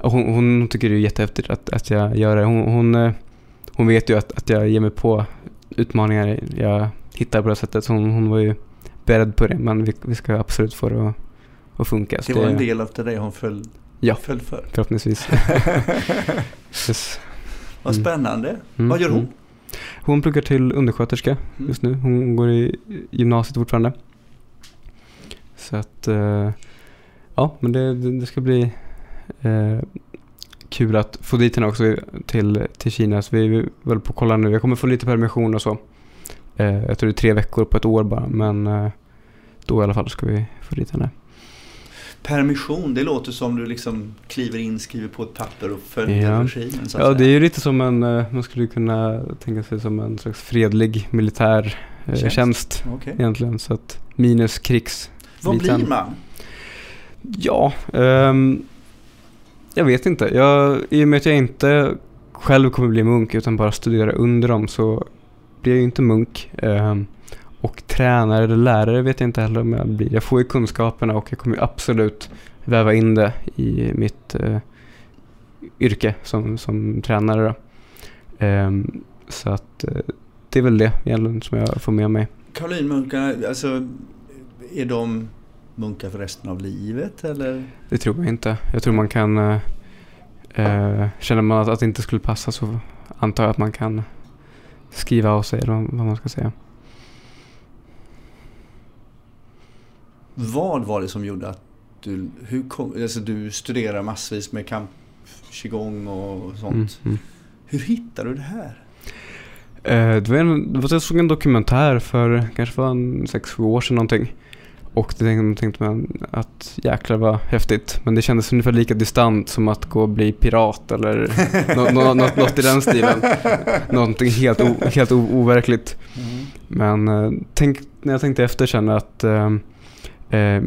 hon, hon tycker det är jättehäftigt att, att jag gör det. Hon, hon, eh, hon vet ju att, att jag ger mig på utmaningar jag hittar på det sättet. Så hon, hon var ju beredd på det. Men vi, vi ska absolut få det att, att funka. Det var en del av det hon föll, Ja. föll för. Förhoppningsvis. Yes. Vad Mm. spännande. Mm, Vad gör hon? mm. Hon pluggar till undersköterska Mm. just nu. Hon går i gymnasiet fortfarande. Så att, eh, ja men det, det, det ska bli eh, kul att få dit henne också till, till Kina. Så vi är väl på att kolla nu. Jag kommer få lite permission och så. Eh, jag tror det är tre veckor på ett år bara. Men eh, då i alla fall ska vi få dit henne. Permission, det låter som du liksom kliver in, skriver på ett papper och följer Ja. regimen. Så att Ja, det är säga. ju lite som en, eh, man skulle kunna tänka sig som en slags fredlig militär eh, Tjänst. tjänst. Okej. egentligen. Så att minus krigs. Vad blir man? Ja, ehm, jag vet inte. Jag, I och med att jag inte själv kommer bli munk utan bara studera under dem så blir jag ju inte munk. Ehm, och tränare eller lärare vet jag inte heller om jag blir. Jag får ju kunskaperna och jag kommer ju absolut väva in det i mitt eh, yrke som, som tränare. Ehm, så att eh, det är väl det egentligen som jag får med mig. Caroline munkarna, alltså är de munkar för resten av livet eller? Det tror jag inte. Jag tror man kan... Eh, eh känner man att, att det inte skulle passa så antar jag att man kan skriva av sig eller vad man ska säga. Vad var det som gjorde att du, hur kom, alltså du studerar massvis med kamp, qigong och sånt. Mm, mm. Hur hittade du det här? Eh, det var en, det var, jag såg en dokumentär för kanske var en sex, sju år sedan någonting. Och det tänkte man att jäklar vad häftigt. Men det kändes ungefär lika distant som att gå och bli pirat eller något, något, något i den stilen. Någonting helt, o, helt o, overkligt. Mm. Men eh, tänk, när jag tänkte efter sen att eh, eh,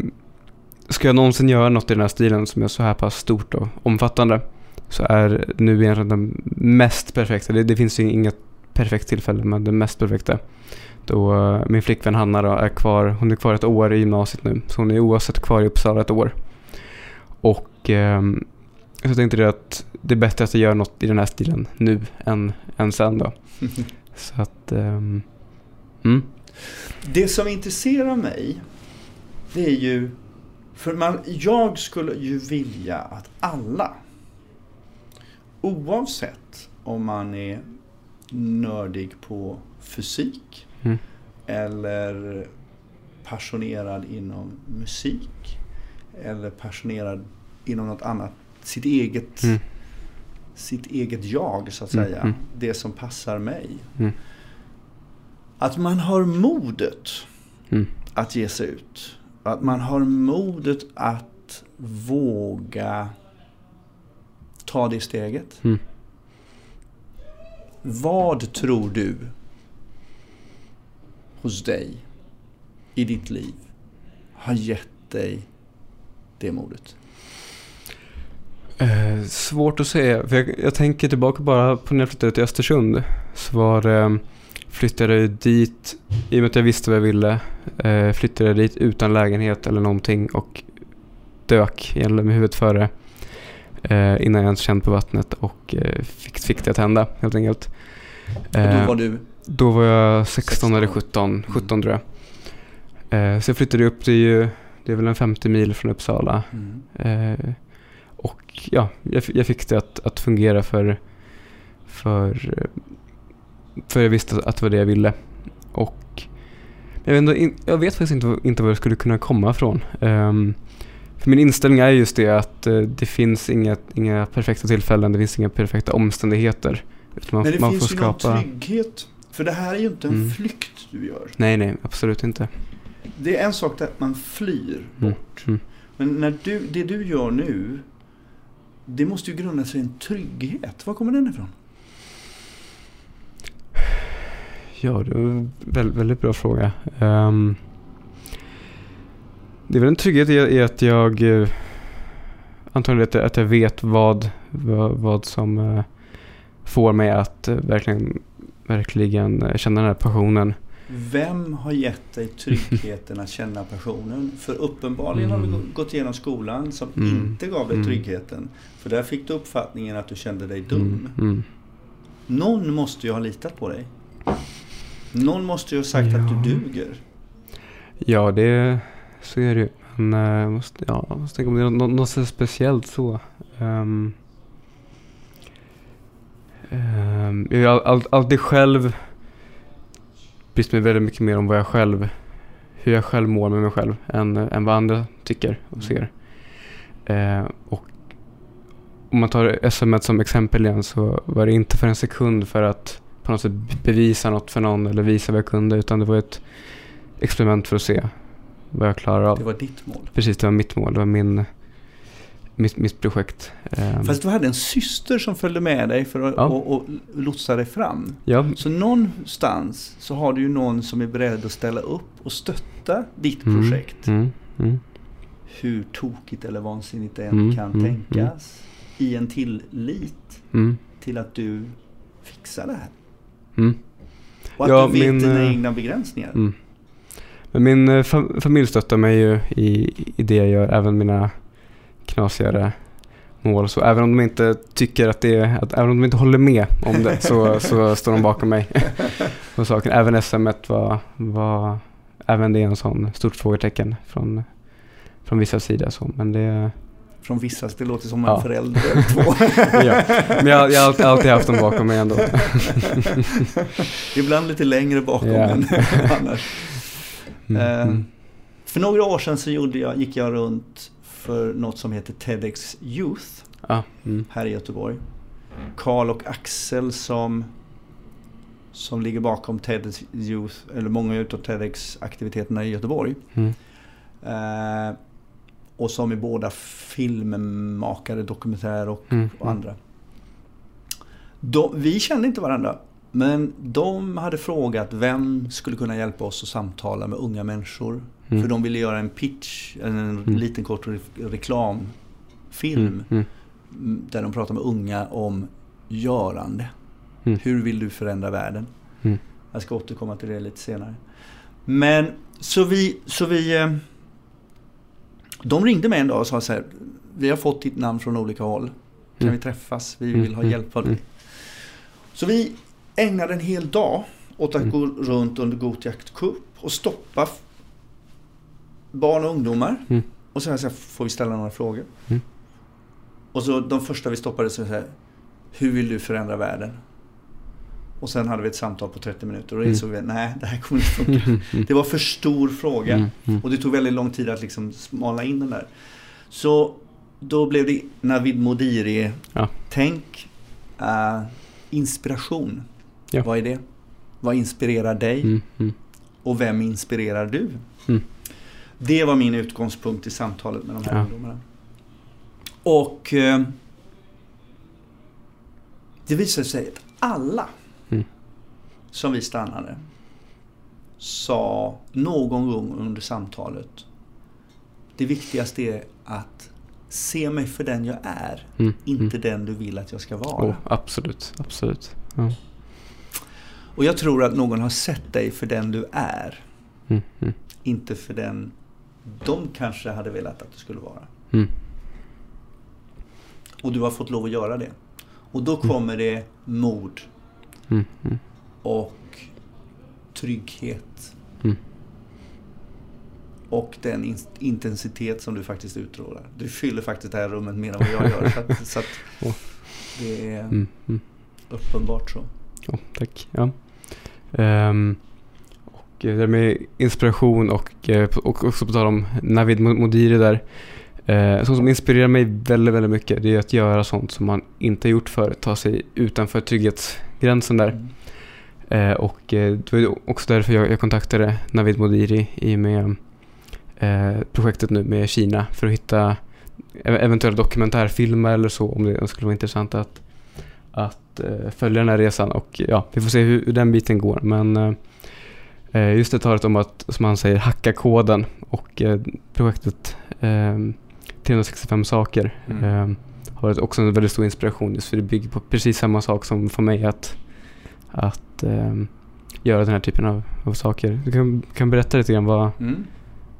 ska jag någonsin göra något i den här stilen som är så här pass stort och omfattande så är nu egentligen den mest perfekta, det, det finns ju inget perfekt tillfälle men det mest perfekta då uh, min flickvän Hanna då är kvar, hon är kvar ett år i gymnasiet nu så hon är oavsett kvar i Uppsala ett år. Och um, så tänkte jag att det är bättre att jag gör något i den här stilen nu än, än sen då. så att, um, mm. Det som intresserar mig det är ju för man, jag skulle ju vilja att alla, oavsett om man är nördig på fysik mm. eller passionerad inom musik eller passionerad inom något annat, sitt eget, mm. sitt eget jag så att mm, säga, mm. det som passar mig. Mm. Att man har modet mm. att ge sig ut att man har modet att våga ta det steget. Mm. Vad tror du hos dig i ditt liv har gett dig det modet? Eh, svårt att säga. Jag, jag, tänker tillbaka bara på när jag flyttade till Östersund. Så var det flyttade jag dit, i och med att jag visste vad jag ville, eh, flyttade jag dit utan lägenhet eller någonting och dök med huvudet före eh, innan jag ens känt på vattnet och eh, fick, fick det att hända helt enkelt. och då var du? Då var jag 16, 16. eller 17, 17 mm. tror jag. så jag flyttade upp, det är ju det är väl en 50 mil från Uppsala. Mm. och ja, jag, jag, fick det att, att fungera för, för för jag visste att det var det jag ville. Och jag vet, jag vet faktiskt inte, inte var det skulle kunna komma ifrån. Um, för min inställning är just det att uh, det finns inga, inga perfekta tillfällen, det finns inga perfekta omständigheter. Man, Men det man finns ju skapa... någon trygghet. För det här är ju inte en mm. flykt du gör. Nej, nej, absolut inte. Det är en sak att man flyr mm. bort. Mm. Men när du, det du gör nu, det måste ju grunda sig i en trygghet. Var kommer den ifrån? Ja, det är en väldigt, väldigt bra fråga. Um, det är väl en trygghet i, att jag uh, antagligen att, jag vet vad, vad, vad som uh, får mig att uh, verkligen, verkligen känna den här passionen. Vem har gett dig tryggheten att känna passionen? För uppenbarligen mm. har du gått igenom skolan som mm. inte gav dig mm. tryggheten. För där fick du uppfattningen att du kände dig dum. Mm. mm. Någon måste ju ha litat på dig. Någon måste ju ha sagt ja. att du duger. Ja, det så är det ju. Men jag uh, måste, ja, jag måste tänka om det är något, något speciellt så. Um, um, jag har all, alltid själv brytt mig väldigt mycket mer om vad jag själv, hur jag själv mår med mig själv än, än vad andra tycker och ser. Uh, och om man tar SM som exempel igen så var det inte för en sekund för att på något sätt bevisa något för någon eller visa vad jag kunde utan det var ett experiment för att se vad jag klarar av. Det var ditt mål? Precis, det var mitt mål. Det var min, mitt, mitt projekt. Ehm. Fast du hade en syster som följde med dig för att ja. och, och lotsa dig fram. Ja. Så någonstans så har du ju någon som är beredd att ställa upp och stötta ditt mm. projekt. Mm. Mm. Hur tokigt eller vansinnigt det än mm. kan mm. tänkas. I en tillit mm. till att du fixar det här. Mm. Och att ja, du vet min, dina eh, egna begränsningar. Mm. Men min eh, familj stöttar mig ju i, i det jag gör, även mina knasigare mål. Så även om de inte tycker att det är, att, även om de inte håller med om det så, så står de bakom mig. och saken. Även SM1 var, var även det är en sån stort frågetecken från, från vissa sidor. Så. Men det, från vissa, det låter som en Ja. förälder två. ja. Men jag, jag har alltid, alltid haft dem bakom mig ändå. Ibland lite längre bakom Ja. än annars. Mm, Eh, mm, För några år sedan så gjorde jag, gick jag runt för något som heter TEDx Youth ja, mm, här i Göteborg. Karl och Axel som, som ligger bakom TEDx Youth, eller många utav TEDx aktiviteterna i Göteborg. mm, Eh, och som är båda filmmakare, dokumentär och, mm, och andra. De, vi kände inte varandra. Men de hade frågat vem skulle kunna hjälpa oss att samtala med unga människor. mm, För de ville göra en pitch, en Mm. liten kort re- reklamfilm. mm, mm, m, Där de pratar med unga om görande. Mm. Hur vill du förändra världen? Mm. Jag ska återkomma till det lite senare. Men så vi, så vi eh, De ringde mig en dag och sa så här. Vi har fått ditt namn från olika håll. Kan Mm. vi träffas? Vi Mm, vill ha mm, hjälp av dig. Så vi ägnade en hel dag åt att gå runt under Gothjakt Cup och stoppa barn och ungdomar. Och sen så här, får vi ställa några frågor. Och så de första vi stoppade så här. Hur vill du förändra världen? Och sen hade vi ett samtal på 30 minuter och då Mm. insåg vi nej det här kommer inte funka. mm, mm, Det var för stor fråga. mm, mm. Och det tog väldigt lång tid att liksom smala in den där. Så då blev det Navid Modiri. Ja. Eh, inspiration. Ja. Vad är det? Vad inspirerar dig? Mm, mm, Och vem inspirerar du? Mm. Det var min utgångspunkt i samtalet med de här Ja. ungdomarna. Och eh, det visade sig att alla Mm. Som vi stannade sa någon gång under samtalet det viktigaste är att se mig för den jag är, mm, inte mm. den du vill att jag ska vara. Oh, absolut, absolut. Ja. Och jag tror att någon har sett dig för den du är, Mm, mm, inte för den de kanske hade velat att du skulle vara. mm, Och du har fått lov att göra det. Och då kommer det mod mm, mm, och trygghet. Mm. Och den in- intensitet som du faktiskt utstrålar. Du fyller faktiskt det här rummet mer än vad jag gör. så att, så att det är mm, mm. uppenbart så. Ja, tack. Ja. Ehm, och eh, det där med inspiration och, eh, och också på tal om Navid Mo- Modiri där. Eh, sånt som inspirerar mig väldigt, väldigt mycket det är att göra sånt som man inte gjort förut. Ta sig utanför trygghetsgränsen där. Eh, och eh, det var också därför jag, jag kontaktade Navid Modiri i och med eh, projektet nu med Kina för att hitta ev- eventuella dokumentärfilmer eller så om det skulle vara intressant att, att eh, följa den här resan och ja, vi får se hur, hur den biten går men eh, eh, just det talet om att, som han säger, hacka koden och projektet eh, 365 saker Mm. eh, har varit också en väldigt stor inspiration just för det bygger på precis samma sak som för mig att, att eh, göra den här typen av, av saker. Du kan, kan berätta lite grann vad, Mm.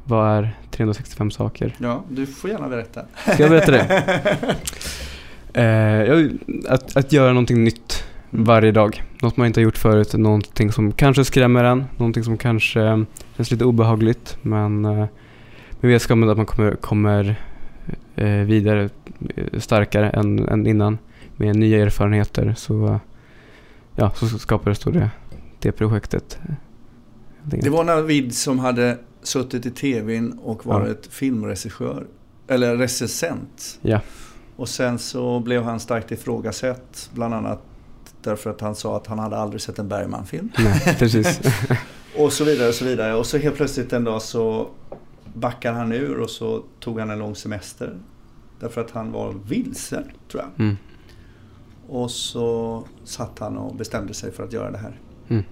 vad är 365 saker? Ja, du får gärna berätta. Ska jag berätta det? Eh, att, att göra någonting nytt Mm. varje dag. Något man inte har gjort förut. Någonting som kanske skrämmer en. Någonting som kanske känns lite obehagligt. Men eh, med vetskapen att man kommer, kommer eh, vidare eh, starkare än, än innan. Med nya erfarenheter så, ja, så skapades då det, det projektet. Det var Navid som hade suttit i tvn och varit filmregissör. Eller recensent. Ja. Och sen så blev han starkt ifrågasatt. Bland annat därför att han sa att han hade aldrig sett en Bergman-film. Nej, precis. Och så vidare och så vidare. Och så helt plötsligt en dag så backar han ur och så tog han en lång semester. Därför att han var vilsen, tror jag. Mm. Och så satt han och bestämde sig för att göra det här. Mm.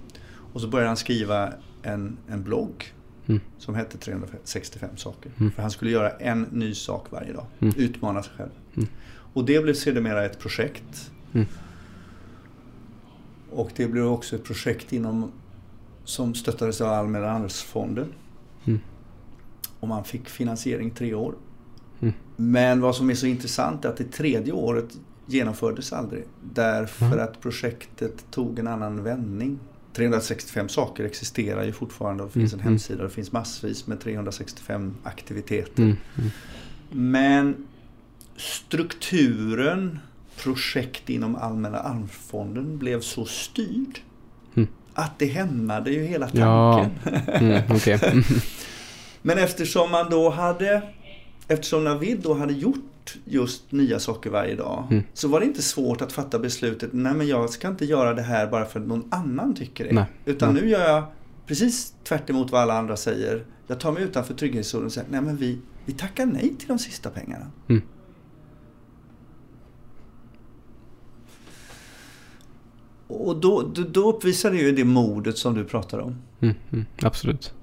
Och så började han skriva en, en blogg Mm. som hette 365 saker. Mm. För han skulle göra en ny sak varje dag. Mm. Utmana sig själv. Mm. Och det blev sedermera ett projekt. Mm. Och det blev också ett projekt inom som stöttades av Allmänna arvsfonden. Och man fick finansiering tre år. Men vad som är så intressant är att det tredje året genomfördes aldrig. Därför Mm. att projektet tog en annan vändning. 365 saker existerar ju fortfarande och det finns Mm, en mm. hemsida. Det finns massvis med 365 aktiviteter. Mm. Mm. Men strukturen projekt inom Allmänna arvsfonden blev så styrd Mm. att det hämmade ju hela Ja. tanken. Okej. Mm. Men eftersom man då hade Eftersom Navid då hade gjort just nya saker varje dag Mm. så var det inte svårt att fatta beslutet nej men jag ska inte göra det här bara för att någon annan tycker det. Nej. Utan Nej. nu gör jag precis tvärt vad alla andra säger. Jag tar mig utanför trygghetszonen och säger nej men vi, vi tackar nej till de sista pengarna. Mm. Och då, då, då uppvisar det ju det modet som du pratar om. Mm. Mm. Absolut.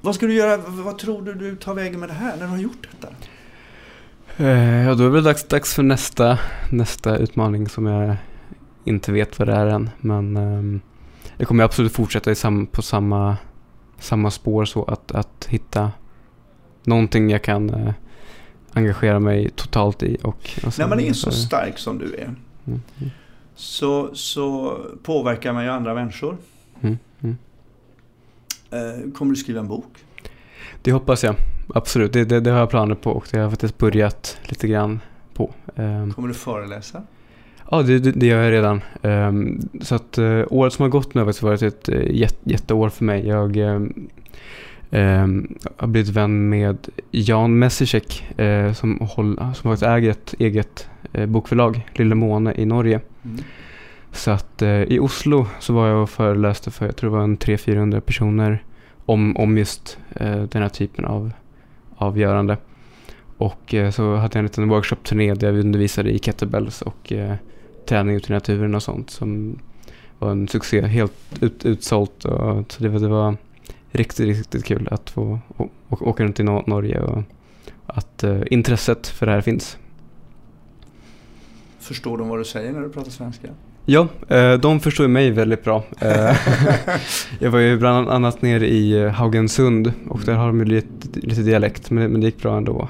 Vad ska du göra? Vad tror du du tar vägen med det här när du har gjort detta? Eh, Ja, då är det väl dags, dags för nästa, nästa utmaning som jag inte vet vad det är än. Men ehm, jag kommer absolut fortsätta sam, på samma, samma spår så att, att hitta någonting jag kan eh, engagera mig totalt i. Och, och När man är så stark som du är Mm, mm, så, så påverkar man ju andra människor. mm, mm. Eh, Kommer du skriva en bok? Det hoppas jag. Absolut, det, det, det har jag planer på och det har jag faktiskt börjat lite grann på. Ehm, Kommer du föreläsa? Ja, det, det, gör jag redan. Ehm, så att uh, året som har gått nu har faktiskt varit ett jätte, jätteår för mig. Jag ehm, har blivit vän med Jan Messicek eh, som, håll, som har ett eget eh, bokförlag, Lille Måne i Norge. Mm. Så att eh, i Oslo så var jag och föreläste för, jag tror det var en 300-400 personer om, om just eh, den här typen av avgörande. Och eh, så hade jag en liten workshop-turné där jag undervisade i kettlebells och eh, träning ute i naturen och sånt som var en succé, helt ut, utsålt. Och, så det var, det var riktigt, riktigt kul att få å, å, åka runt i Norge och att eh, intresset för det här finns. Förstår de vad du säger när du pratar svenska? Ja, eh, de förstår mig väldigt bra. Eh, jag var ju bland annat nere i eh, Haugensund och där har de ju lite, lite dialekt men, det- gick bra ändå.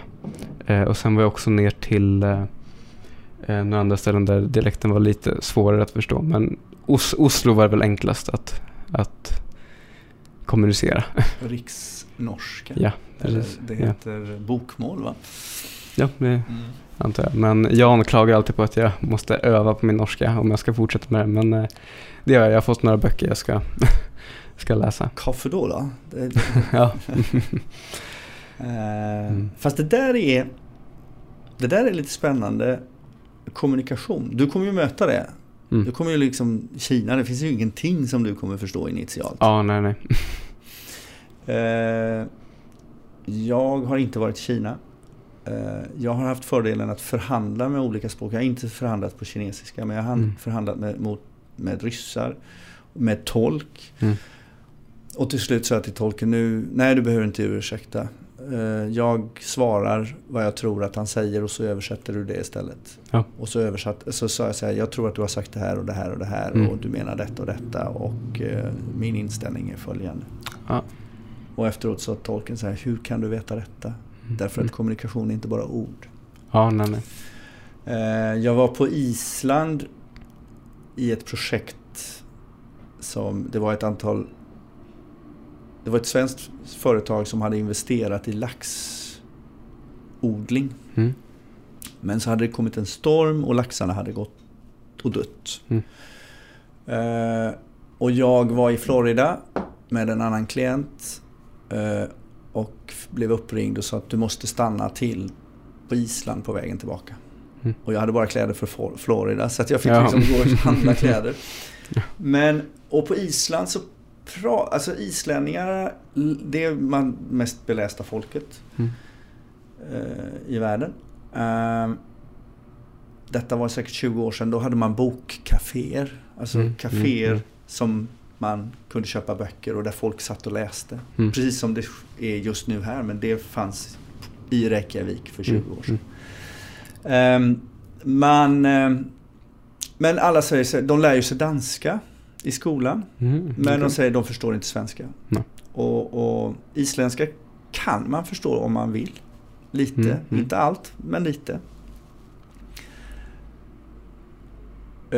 Och sen var jag också ner till några andra ställen där dialekten var lite svårare att förstå. Men Os- Oslo var väl enklast att, att kommunicera. Riksnorska? Ja, precis. det Ja. heter bokmål va? Ja, det antar jag. Men Jan klagar alltid på att jag måste öva på min norska om jag ska fortsätta med det. Men eh, det gör jag. Jag har fått några böcker jag ska, ska läsa. Kaffe då? då? Ja. eh, Mm. Fast det där är Det där är lite spännande kommunikation. Du kommer ju möta det. Mm. Du kommer ju liksom Kina, det finns ju ingenting som du kommer förstå initialt. Ja, nej, nej. Eh, jag har inte varit i Kina. Eh, jag har haft fördelen att förhandla med olika språk. Jag har inte förhandlat på kinesiska men jag har Mm. förhandlat med, mot, med ryssar. Med tolk. Mm. Och till slut sa jag till tolken nu, nej du behöver inte ursäkta. Eh, jag svarar vad jag tror att han säger och så översätter du det istället. Ja. Och så, översatt, så sa jag så här, jag tror att du har sagt det här och det här och det här Mm. och du menar detta och detta och eh, min inställning är följande. Ja. Och efteråt sa tolken så här, hur kan du veta detta? Mm. Därför att kommunikation är inte bara ord. Ja, nej, nej. Eh, jag var på Island i ett projekt som, det var ett antal det var ett svenskt företag som hade investerat i laxodling. Mm. Men så hade det kommit en storm och laxarna hade gått och dött. Mm. Eh, och jag var i Florida med en annan klient. Eh, och blev uppringd och sa att du måste stanna till på Island på vägen tillbaka. Mm. Och jag hade bara kläder för Florida så att jag fick Ja. liksom gå och handla kläder. Men, och på Island så pra, alltså islänningar, det är man mest belästa folket Mm. eh, i världen. Eh, detta var säkert 20 år sedan. Då hade man bokkaféer. Alltså Mm, kaféer mm, mm. som man kunde köpa böcker och där folk satt och läste. Mm. Precis som det är just nu här men det fanns i Reykjavik för 20 år sedan. Ehm, man, ehm, men alla säger sig, de lär ju sig danska i skolan. Mm. Men okej. de säger de förstår inte svenska. Nej. Och, och isländska kan man förstå om man vill. Lite, Mm, mm. inte allt, men lite. Eh,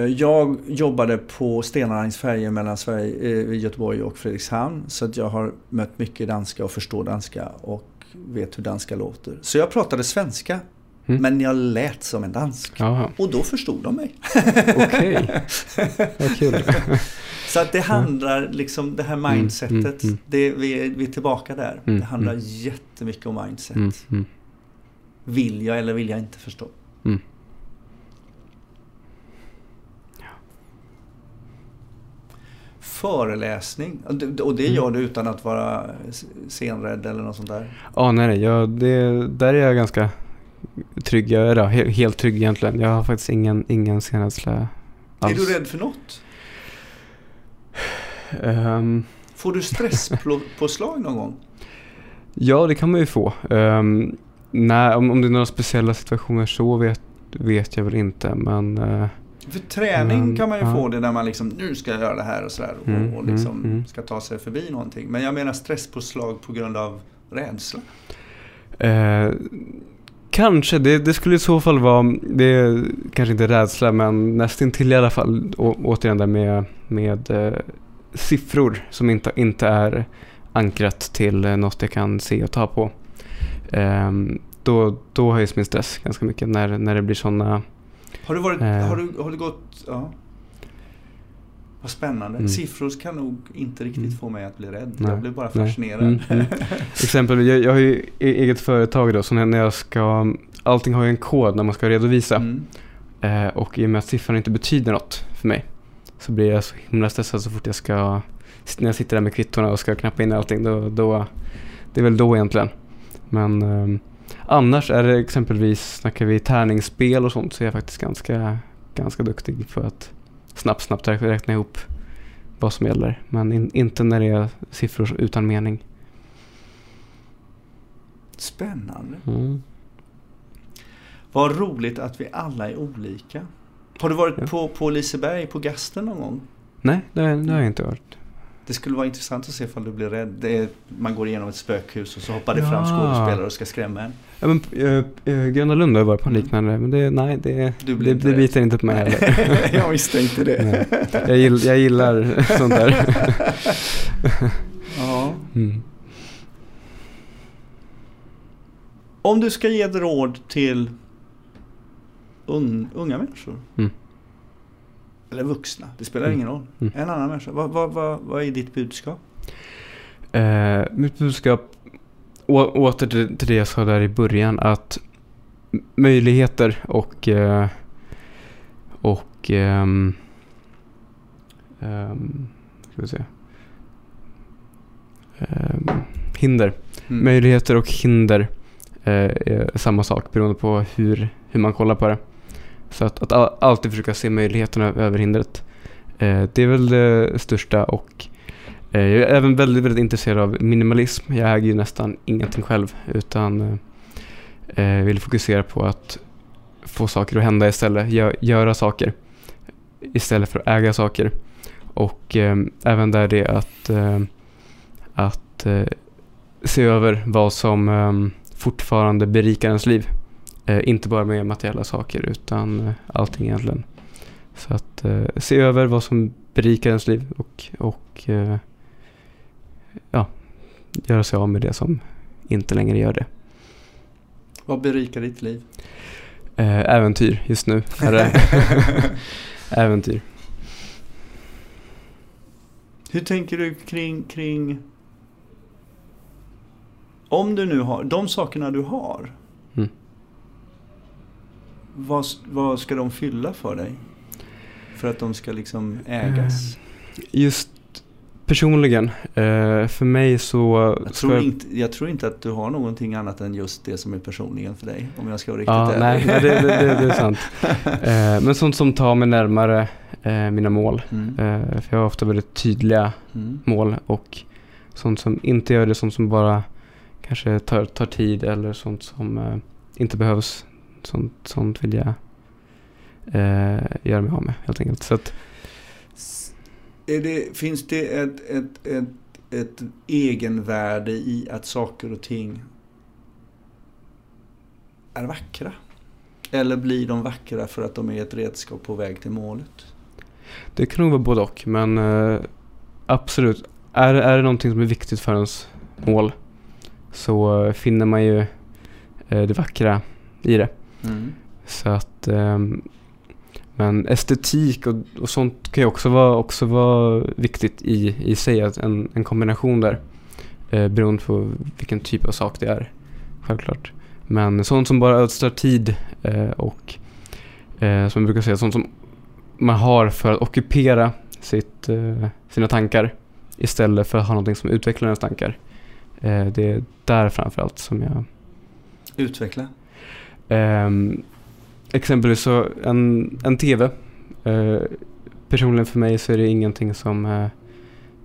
jag jobbade på Stena Lines färjor mellan Sverige, eh, Göteborg och Fredrikshamn. Så att jag har mött mycket danska och förstår danska och vet hur danska låter. Så jag pratade svenska. Mm. Men jag lät som en dansk. Aha. Och då förstod de mig. Okej, vad kul. Så att det handlar liksom det här mm, mindsetet. Mm, mm, det, vi, är, vi är tillbaka där. Mm, det handlar mm. jättemycket om mindset. Mm. Vill jag eller vill jag inte förstå? Föreläsning. Och det gör du utan att vara scenrädd eller något sånt där? Ja, nej, jag, det, där är jag ganska trygg. Jag är helt trygg egentligen. Jag har faktiskt ingen, ingen scenrädsla alls. Är du rädd för något? Um, Får du stresspåslag någon gång? Ja, det kan man ju få. Um, nej, om, om det är några speciella situationer så vet, vet jag väl inte. Men, uh, för träning men, kan man ju ja. få det när man liksom, nu ska jag göra det här och sådär. Och, mm, och liksom mm, mm. ska ta sig förbi någonting. Men jag menar stresspåslag på grund av rädsla. Uh, Kanske, det, det, skulle i så fall vara, det är kanske inte rädsla men nästintill i alla fall, å, återigen där med, med eh, siffror som inte, inte är ankrat till eh, något jag kan se och ta på. Eh, då, då höjs min stress ganska mycket när, när det blir sådana... Har du, varit, eh, har du, har du gått... Ja. Vad spännande. Mm. Siffror kan nog inte riktigt mm. få mig att bli rädd. Nej. Jag blir bara fascinerad. Mm, mm. Exempel, jag, jag har ju e-, eget företag då, så när jag ska... Allting har ju en kod när man ska redovisa. Mm. Eh, och i och med att siffran inte betyder något för mig så blir jag så himla stressad så fort jag ska... När jag sitter där med kvittorna och ska knappa in allting. Då, då, det är väl då egentligen. Men eh, annars är det exempelvis, snackar vi tärningsspel och sånt, så är jag faktiskt ganska, ganska duktig för att snabbt, snabbt räkna ihop vad som gäller. Men in, inte när det är siffror utan mening. Spännande. Mm. Vad roligt att vi alla är olika. Har du varit ja. på, på Liseberg på Gasten någon gång? Nej, det, det har jag inte varit. Det skulle vara intressant att se ifall du blir rädd. Är, man går igenom ett spökhus och så hoppar det ja. fram skådespelare och ska skrämma en. Ja, men, äh, Gröna Lund har varit på en liknande, men det, nej, det, det, det biter inte på mig heller. jag misstänkte det. Jag, gill, jag gillar sånt där. ja. Mm. Om du ska ge ett råd till un, unga människor. Mm. Eller vuxna, det spelar mm. ingen roll. Mm. En annan människa. Vad, vad, vad, vad är ditt budskap? Eh, mitt budskap, å, åter till, till det jag sa där i början, att möjligheter och, eh, och um, um, ska vi se. Um, hinder. Mm. Möjligheter och hinder eh, är samma sak beroende på hur, hur man kollar på det. Så att, att alltid försöka se möjligheterna över hindret. Eh, det är väl det största och eh, jag är även väldigt, väldigt intresserad av minimalism. Jag äger ju nästan ingenting själv utan eh, eh vill fokusera på att få saker att hända istället. Gör, göra saker istället för att äga saker. Och eh, även där det att, eh, att eh, se över vad som eh, fortfarande berikar ens liv. Eh, inte bara med materiella saker utan eh, allting egentligen. Så att eh, se över vad som berikar ens liv och, och ja, göra sig av med det som inte längre gör det. Vad berikar ditt liv? Äventyr just nu äventyr. Hur tänker du kring, kring om du nu har de sakerna du har vad, vad ska de fylla för dig? För att de ska liksom ägas? Eh, just personligen, eh, för mig så... Jag tror, inte, jag tror inte att du har någonting annat än just det som är personligen för dig. Om jag ska vara riktigt ja, ärlig. Nej, det, det, det, det, är sant. Eh, men sånt som tar mig närmare mina mål. Mm. För jag har ofta väldigt tydliga mm. mål och sånt som inte gör det, sånt som bara kanske tar, tar tid eller sånt som inte behövs sånt, sånt vill jag eh, göra mig av med helt enkelt. Så att, det, finns det ett, ett, ett, ett egenvärde i att saker och ting är vackra? Eller blir de vackra för att de är ett redskap på väg till målet? Det kan nog vara både och, men eh, absolut. Är, är det någonting som är viktigt för ens mål så finner man ju eh, det vackra i det. Mm. Så att, ehm, men estetik och, och sånt kan ju också vara, också vara viktigt i, i sig. Att en, en kombination där. Eh, beroende på vilken typ av sak det är. Självklart. Men sånt som bara ödslar tid eh, och eh, som jag brukar säga, sånt som man har för att ockupera sitt, eh, sina tankar istället för att ha någonting som utvecklar ens tankar. Eh, det är där framförallt som jag Utveckla. Ehm, exempelvis så en, en TV. Eh, personligen för mig så är det ingenting som, eh,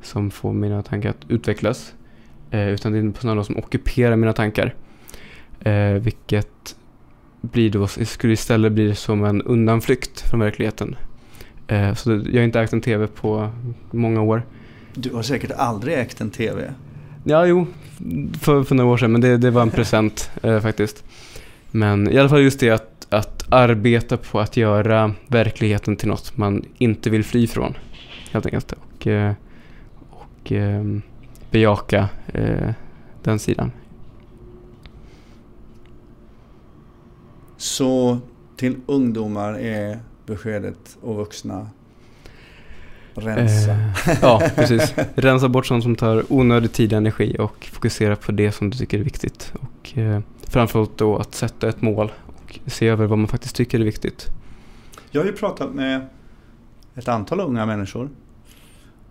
som får mina tankar att utvecklas. Eh, utan det är snarare som ockuperar mina tankar. Eh, vilket blir då, skulle istället bli som en undanflykt från verkligheten. Eh, så jag har inte ägt en TV på många år. Du har säkert aldrig ägt en TV. Ja, jo, för, för några år sedan, men det, det var en present eh, faktiskt. Men i alla fall just det att, att arbeta på att göra verkligheten till något man inte vill fly från. Helt enkelt. Och, eh, och eh, bejaka eh, den sidan. Så till ungdomar är beskedet och vuxna rensa. Eh, ja, precis. Rensa bort sånt som tar onödig tid och energi och fokusera på det som du tycker är viktigt. Och eh, framförallt då att sätta ett mål och se över vad man faktiskt tycker är viktigt. Jag har ju pratat med ett antal unga människor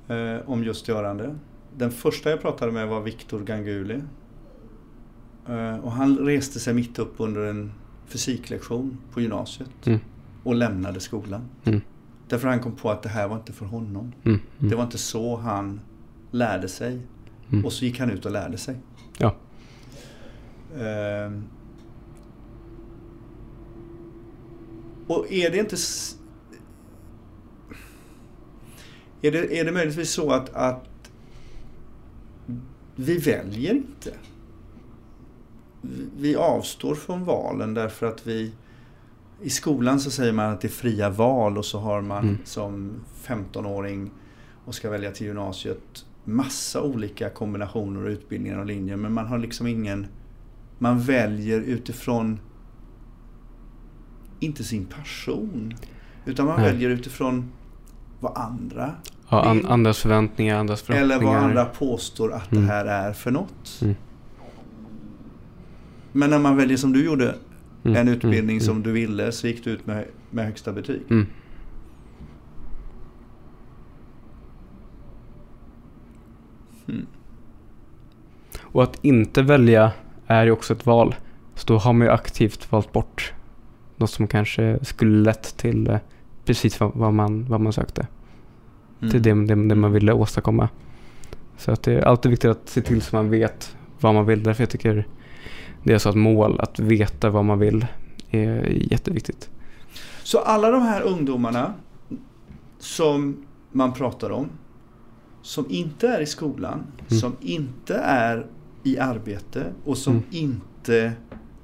eh, om just görande. Den första jag pratade med var Viktor Ganguli. Eh, och han reste sig mitt upp under en fysiklektion på gymnasiet Mm. och lämnade skolan. Mm. Därför han kom på att det här var inte för honom. Mm, mm, Det var inte så han lärde sig. mm. Och så gick han ut och lärde sig. Ja. Ehm. Och är det inte... Är det, är det möjligtvis så att, att vi väljer inte? Vi- Vi avstår från valen därför att vi... I skolan så säger man att det är fria val och så har man Mm. som 15-åring och ska välja till gymnasiet massa olika kombinationer och utbildningar och linjer men man har liksom ingen... Man väljer utifrån inte sin passion utan man Nej. väljer utifrån vad andra Ja, an, andras förväntningar, andras eller förhoppningar. vad andra påstår att Mm. det här är för något. Mm. Men när man väljer som du gjorde Mm, en utbildning mm, som mm, du ville så gick du ut med, med högsta betyg. Mm. Mm. Och att inte välja är ju också ett val. Så då har man ju aktivt valt bort något som kanske skulle lett till eh, precis vad, vad, man, vad man sökte. Mm. Till det, det, det man ville åstadkomma. Så att det är alltid viktigt att se till så man vet vad man vill. Därför jag tycker det är så att mål, att veta vad man vill är jätteviktigt. Så alla de här ungdomarna som man pratar om, som inte är i skolan, Mm. som inte är i arbete och som Mm. inte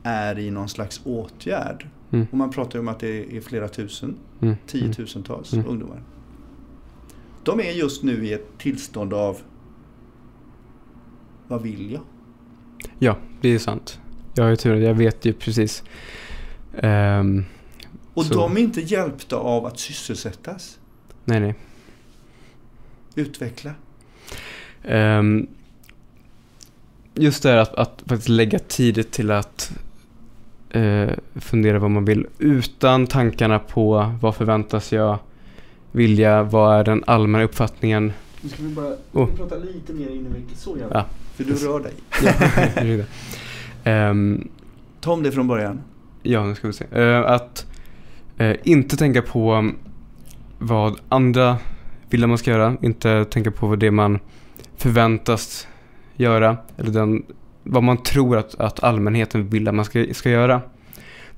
är i någon slags åtgärd. Mm. Och man pratar ju om att det är flera tusen, Mm. Mm. tiotusentals Mm. ungdomar. De är just nu i ett tillstånd av vad vill jag? Ja, det är sant. Jag har ju tur, jag vet ju precis. Ehm, Och Så- de är inte hjälpta av att sysselsättas, nej, nej. utveckla. Ehm, just det här att, att faktiskt lägga tid till att eh, fundera vad man vill utan tankarna på vad förväntas jag vilja, vad är den allmänna uppfattningen. Nu ska vi bara Oh. prata lite mer in i micken. Så gärna. Ja. För du rör dig. Ja. Ehm, Ta om det från början. Ja, nu ska vi se. Eh, att eh, inte tänka på vad andra vill att man ska göra. Inte tänka på vad det man förväntas göra. Eller den, vad man tror att, att allmänheten vill att man ska, ska göra.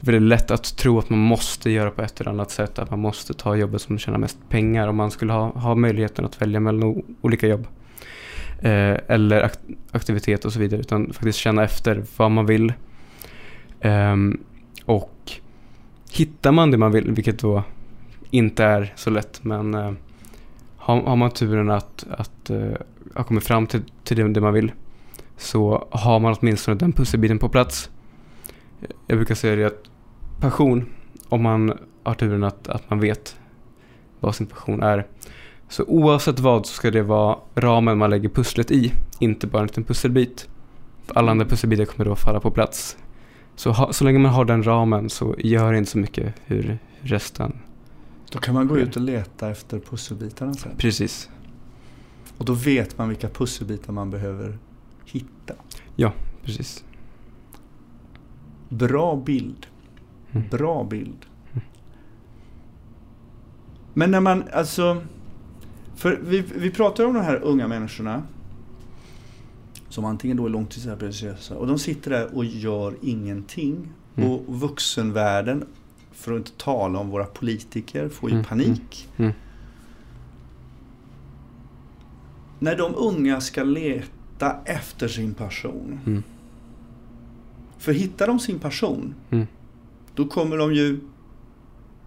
Det är väldigt lätt att tro att man måste göra på ett eller annat sätt. Att man måste ta jobbet som tjänar mest pengar. Om man skulle ha, ha möjligheten att välja mellan o- olika jobb. Eh, eller aktivitet och så vidare. Utan faktiskt känna efter vad man vill. Eh, och hittar man det man vill, vilket då inte är så lätt, men eh, har, har man turen att, att uh, ha kommit fram till, till det, det man vill så har man åtminstone den pusselbiten på plats. Jag brukar säga det att passion, om man har turen att, att man vet vad sin passion är, så oavsett vad så ska det vara ramen man lägger pusslet i, inte bara en liten pusselbit. För alla andra pusselbitar kommer då falla på plats. Så, ha, så länge man har den ramen så gör det inte så mycket hur resten... Då kan man gå ut och leta efter pusselbitarna sen. Precis. Och då vet man vilka pusselbitar man behöver hitta. Ja, precis. Bra bild. Mm. Bra bild. Men när man, alltså... För vi, vi pratar om de här unga människorna. Som antingen då är långtidsarbetslösa och de sitter där och gör ingenting. Mm. Och vuxenvärlden, för att inte tala om våra politiker, får ju Mm, panik. Mm. När de unga ska leta efter sin passion. Mm. För hittar de sin passion, Mm. då kommer de ju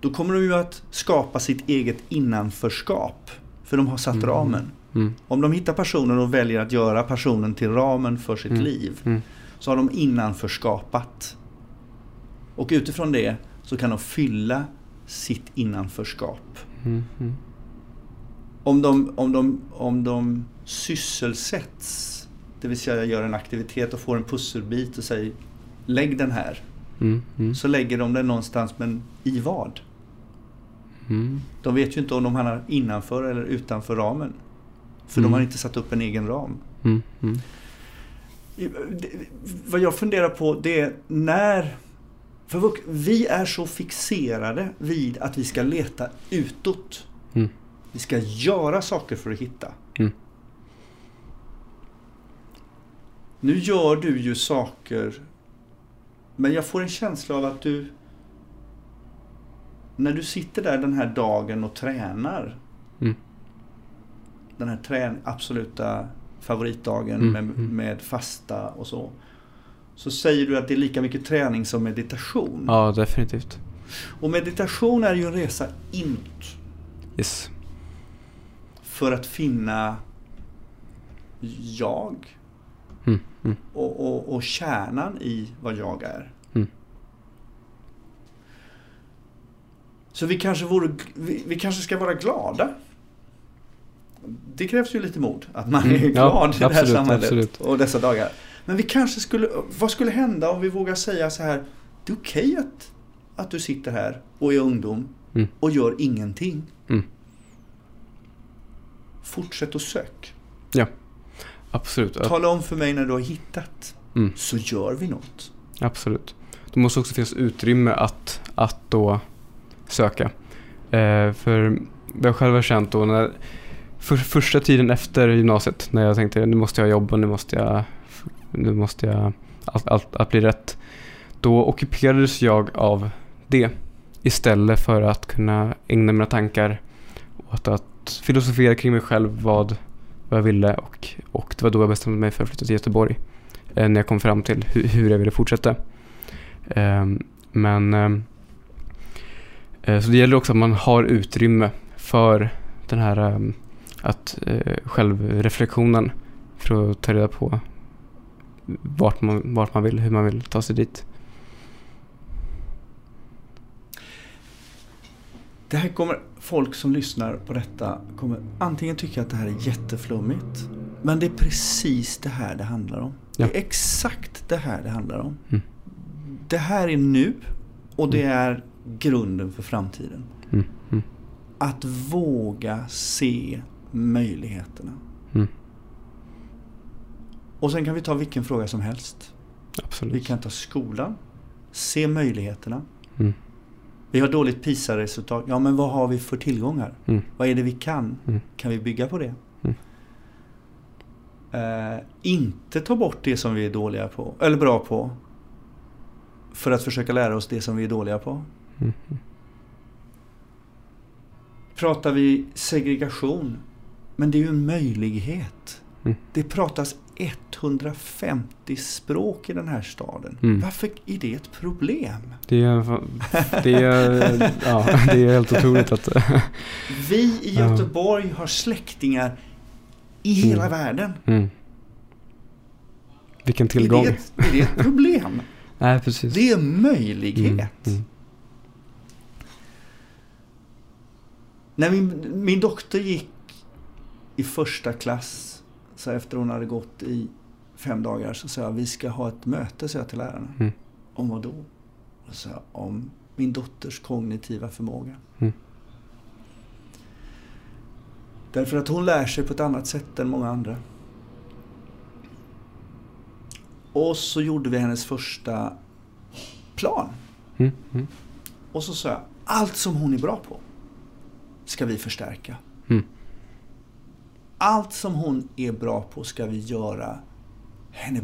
då kommer de ju att skapa sitt eget innanförskap. För de har satt Mm. ramen. Mm. Om de hittar personen och väljer att göra personen till ramen för sitt Mm. liv Mm. så har de innanförskapat. Och utifrån det så kan de fylla sitt innanförskap. Mm. Mm. Om de, om de, om de sysselsätts, det vill säga gör en aktivitet och får en pusselbit och säger lägg den här. Mm. Mm. Så lägger de den någonstans, men i vad? Mm. De vet ju inte om de hamnar innanför eller utanför ramen. För Mm. de har inte satt upp en egen ram. Mm. Mm. Vad jag funderar på det är när... För vi är så fixerade vid att vi ska leta utåt. Mm. Vi ska göra saker för att hitta. Mm. Nu gör du ju saker men jag får en känsla av att du när du sitter där den här dagen och tränar Mm. den här trän absoluta favoritdagen Mm, med, mm. med fasta och så. Så säger du att det är lika mycket träning som meditation. Ja, definitivt. Och meditation är ju en resa inåt. Yes. För att finna jag Mm. Mm. och, och, och kärnan i vad jag är. Mm. Så vi kanske, vore, vi, vi kanske ska vara glada. Det krävs ju lite mod att man Mm, är ja, glad i det här absolut, samhället absolut. och dessa dagar. Men vi kanske skulle, vad skulle hända om vi vågar säga så här, det är okej att, att du sitter här och är ungdom Mm. och gör ingenting. Mm. Fortsätt att sök. Absolut. Att- Tala om för mig när du har hittat. Mm. Så gör vi något. Absolut. Det måste också finnas utrymme att, att då söka. Eh, för jag själv har känt då när för, första tiden efter gymnasiet när jag tänkte nu måste jag ha jobb och nu måste jag nu måste jag allt, allt, allt blir rätt. Då ockuperades jag av det istället för att kunna ägna mina tankar åt att filosofera kring mig själv vad, vad jag ville och, och det var då jag bestämde mig för att flytta till Göteborg eh, när jag kom fram till hur, hur jag ville fortsätta. Eh, men ehm, eh, så det gäller också att man har utrymme för den här ehm, att eh, självreflektionen för att ta reda på vart man, vart man vill, hur man vill ta sig dit. Det här kommer folk som lyssnar på detta kommer antingen tycka att det här är jätteflummigt. Men det är precis det här det handlar om. Ja. Det är exakt det här det handlar om. Mm. Det här är nu och det är grunden för framtiden. Mm, mm, Att våga se möjligheterna. Och sen kan vi ta vilken fråga som helst. Vi absolut. kan ta skolan. Se möjligheterna. Mm, Vi har dåligt PISA-resultat. Ja, men vad har vi för tillgångar? mm, Vad är det vi kan? Mm. Kan vi bygga på det? Mm. Eh, inte ta bort det som vi är dåliga på, eller bra på. För att försöka lära oss det som vi är dåliga på. mm. Pratar vi segregation, men det är ju en möjlighet. Mm. Det pratas 150 språk i den här staden. Mm. Varför är det ett problem? Det är, det är, ja, det är helt otroligt att... Vi i. Göteborg har släktingar i hela Mm. världen. Mm. Vilken Är tillgång. det, ett, är det ett problem? Nej, precis. Det är en möjlighet. Mm, mm. När min, min dotter gick i första klass, så efter hon hade gått i fem dagar, så sa jag vi ska ha ett möte, sa jag till lärarna. Mm. Om vad då? Och så om min dotters kognitiva förmåga. Mm. Därför att hon lär sig på ett annat sätt än många andra. Och så gjorde vi hennes första plan. Mm, mm, Och så sa jag, allt som hon är bra på ska vi förstärka. Allt som hon är bra på ska vi göra henne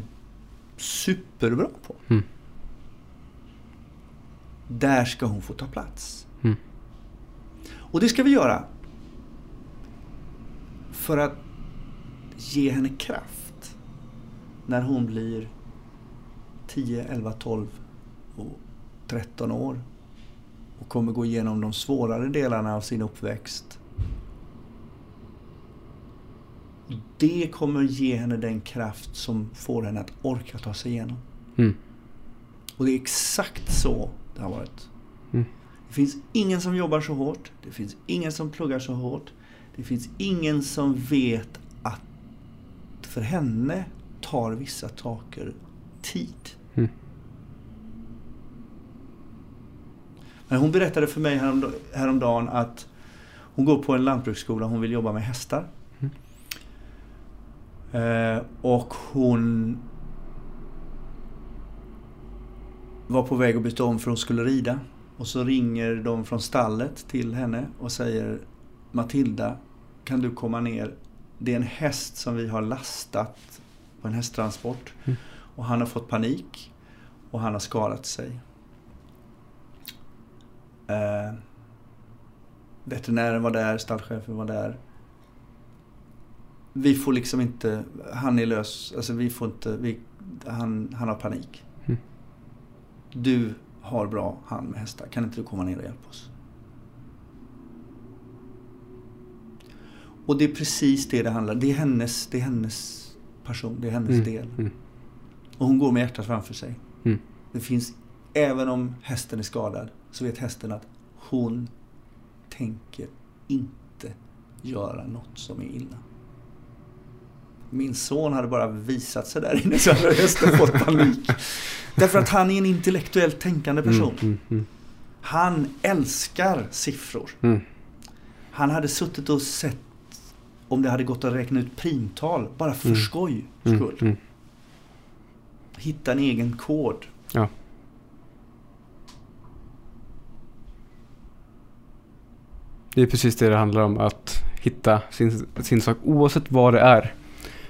superbra på. Mm. Där ska hon få ta plats. Mm. Och det ska vi göra för att ge henne kraft när hon blir 10, 11, 12 och 13 år och kommer gå igenom de svårare delarna av sin uppväxt. Det kommer ge henne den kraft som får henne att orka ta sig igenom. Mm. Och det är exakt så det har varit. Mm. Det finns ingen som jobbar så hårt. Det finns ingen som pluggar så hårt. Det finns ingen som vet att för henne tar vissa saker tid. Mm. Men hon berättade för mig härom, häromdagen att hon går på en lantbruksskola. Hon vill jobba med hästar. Eh, och hon var på väg att byta om för hon skulle rida. Och så ringer de från stallet till henne och säger Matilda, kan du komma ner? Det är en häst som vi har lastat på en hästtransport. Mm. Och han har fått panik och han har skadat sig. Eh, veterinären var där, stallchefen var där. Vi får liksom inte, han är lös, alltså vi får inte, vi, han, han har panik. Mm. Du har bra hand med hästar, kan inte du komma ner och hjälpa oss? Och det är precis det det handlar Det är hennes, det är hennes passion, det är hennes Mm, del. mm. Och hon går med hjärtat framför sig. Mm. Det finns, även om hästen är skadad, så vet hästen att hon tänker inte göra något som är illa. Min son hade bara visat sig där inne så hade hästen fått panik. Därför att han är en intellektuellt tänkande person. Mm, mm, Han älskar siffror. mm. Han hade suttit och sett om det hade gått att räkna ut primtal bara för Mm. skoj Mm, skull. mm. Hitta en egen kod. Ja. Det är precis det det handlar om, att hitta sin, sin sak oavsett vad det är.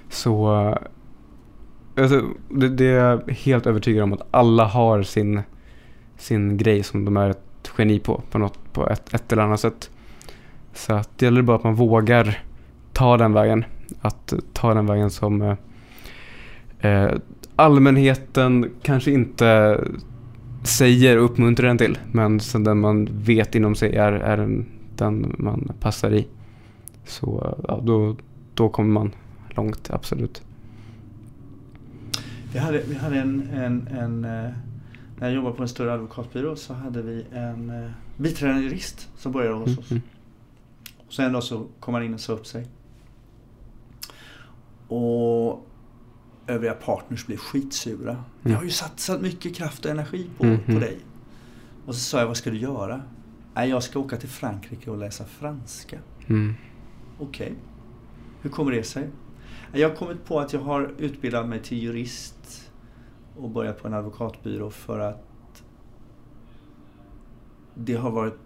Så alltså, det, det är jag helt övertygad om att alla har sin, sin grej som de är ett geni på, på, något, på ett, ett eller annat sätt. Så att det gäller bara att man vågar ta den vägen. Att ta den vägen som eh, eh, allmänheten kanske inte säger och uppmuntrar den till. Men sen den man vet inom sig är, är den, den man passar i. Så ja, då, då kommer man långt, absolut. Vi hade, vi hade en, en, en eh, när jag jobbade på en större advokatbyrå så hade vi en eh, biträdande jurist som började hos Mm, oss. mm, Och sen då så kom han in och sa upp sig. Och övriga partners blev skitsura. Jag har ju satsat mycket kraft och energi på, Mm, på mm. dig. Och så sa jag, vad ska du göra? Nej, jag ska åka till Frankrike och läsa franska. mm, Okej. Hur kommer det sig? Jag har kommit på att jag har utbildat mig till jurist och börjat på en advokatbyrå för att det har varit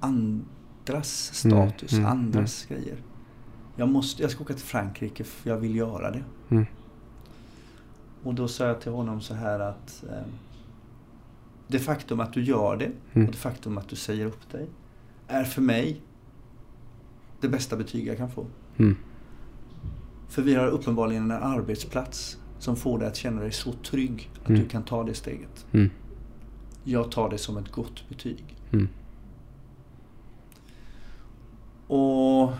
andras status, Mm, mm, andras grejer. Jag, måste, jag ska åka till Frankrike för jag vill göra det. mm, Och då sa jag till honom så här att eh, det faktum att du gör det Mm. och det faktum att du säger upp dig är för mig det bästa betyg jag kan få. Mm, För vi har uppenbarligen en arbetsplats som får dig att känna dig så trygg att Mm. du kan ta det steget. Mm. Jag tar det som ett gott betyg. Mm. Och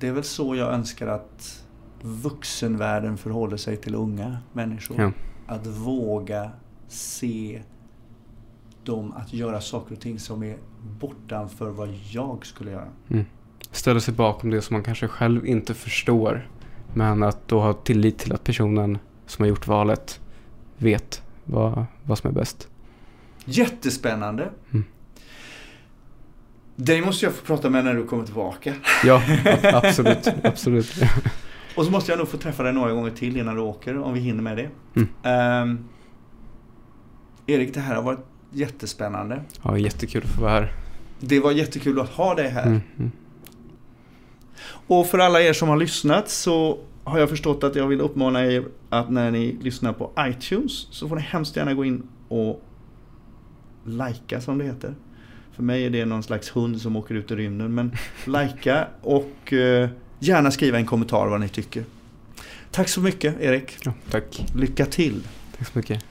det är väl så jag önskar att vuxenvärlden förhåller sig till unga människor. Ja. Att våga se dem att göra saker och ting som är bortanför vad jag skulle göra. Ställa sig bakom det som man kanske själv inte förstår. Men att då ha tillit till att personen som har gjort valet vet vad, vad som är bäst. Jättespännande. Mm. Dig måste jag få prata med när du kommer tillbaka. Ja, absolut. absolut. Och så måste jag nog få träffa dig några gånger till innan du åker, om vi hinner med det. Mm. Ehm, Erik, det här har varit jättespännande. Ja, jättekul att få vara här. Det var jättekul att ha dig här. Mm, mm. Och för alla er som har lyssnat så har jag förstått att jag vill uppmana er att när ni lyssnar på iTunes så får ni hemskt gärna gå in och likea som det heter. För mig är det någon slags hund som åker ut i rymden. Men likea och eh, gärna skriva en kommentar vad ni tycker. Tack så mycket Erik. Ja, tack. Lycka till. Tack så mycket.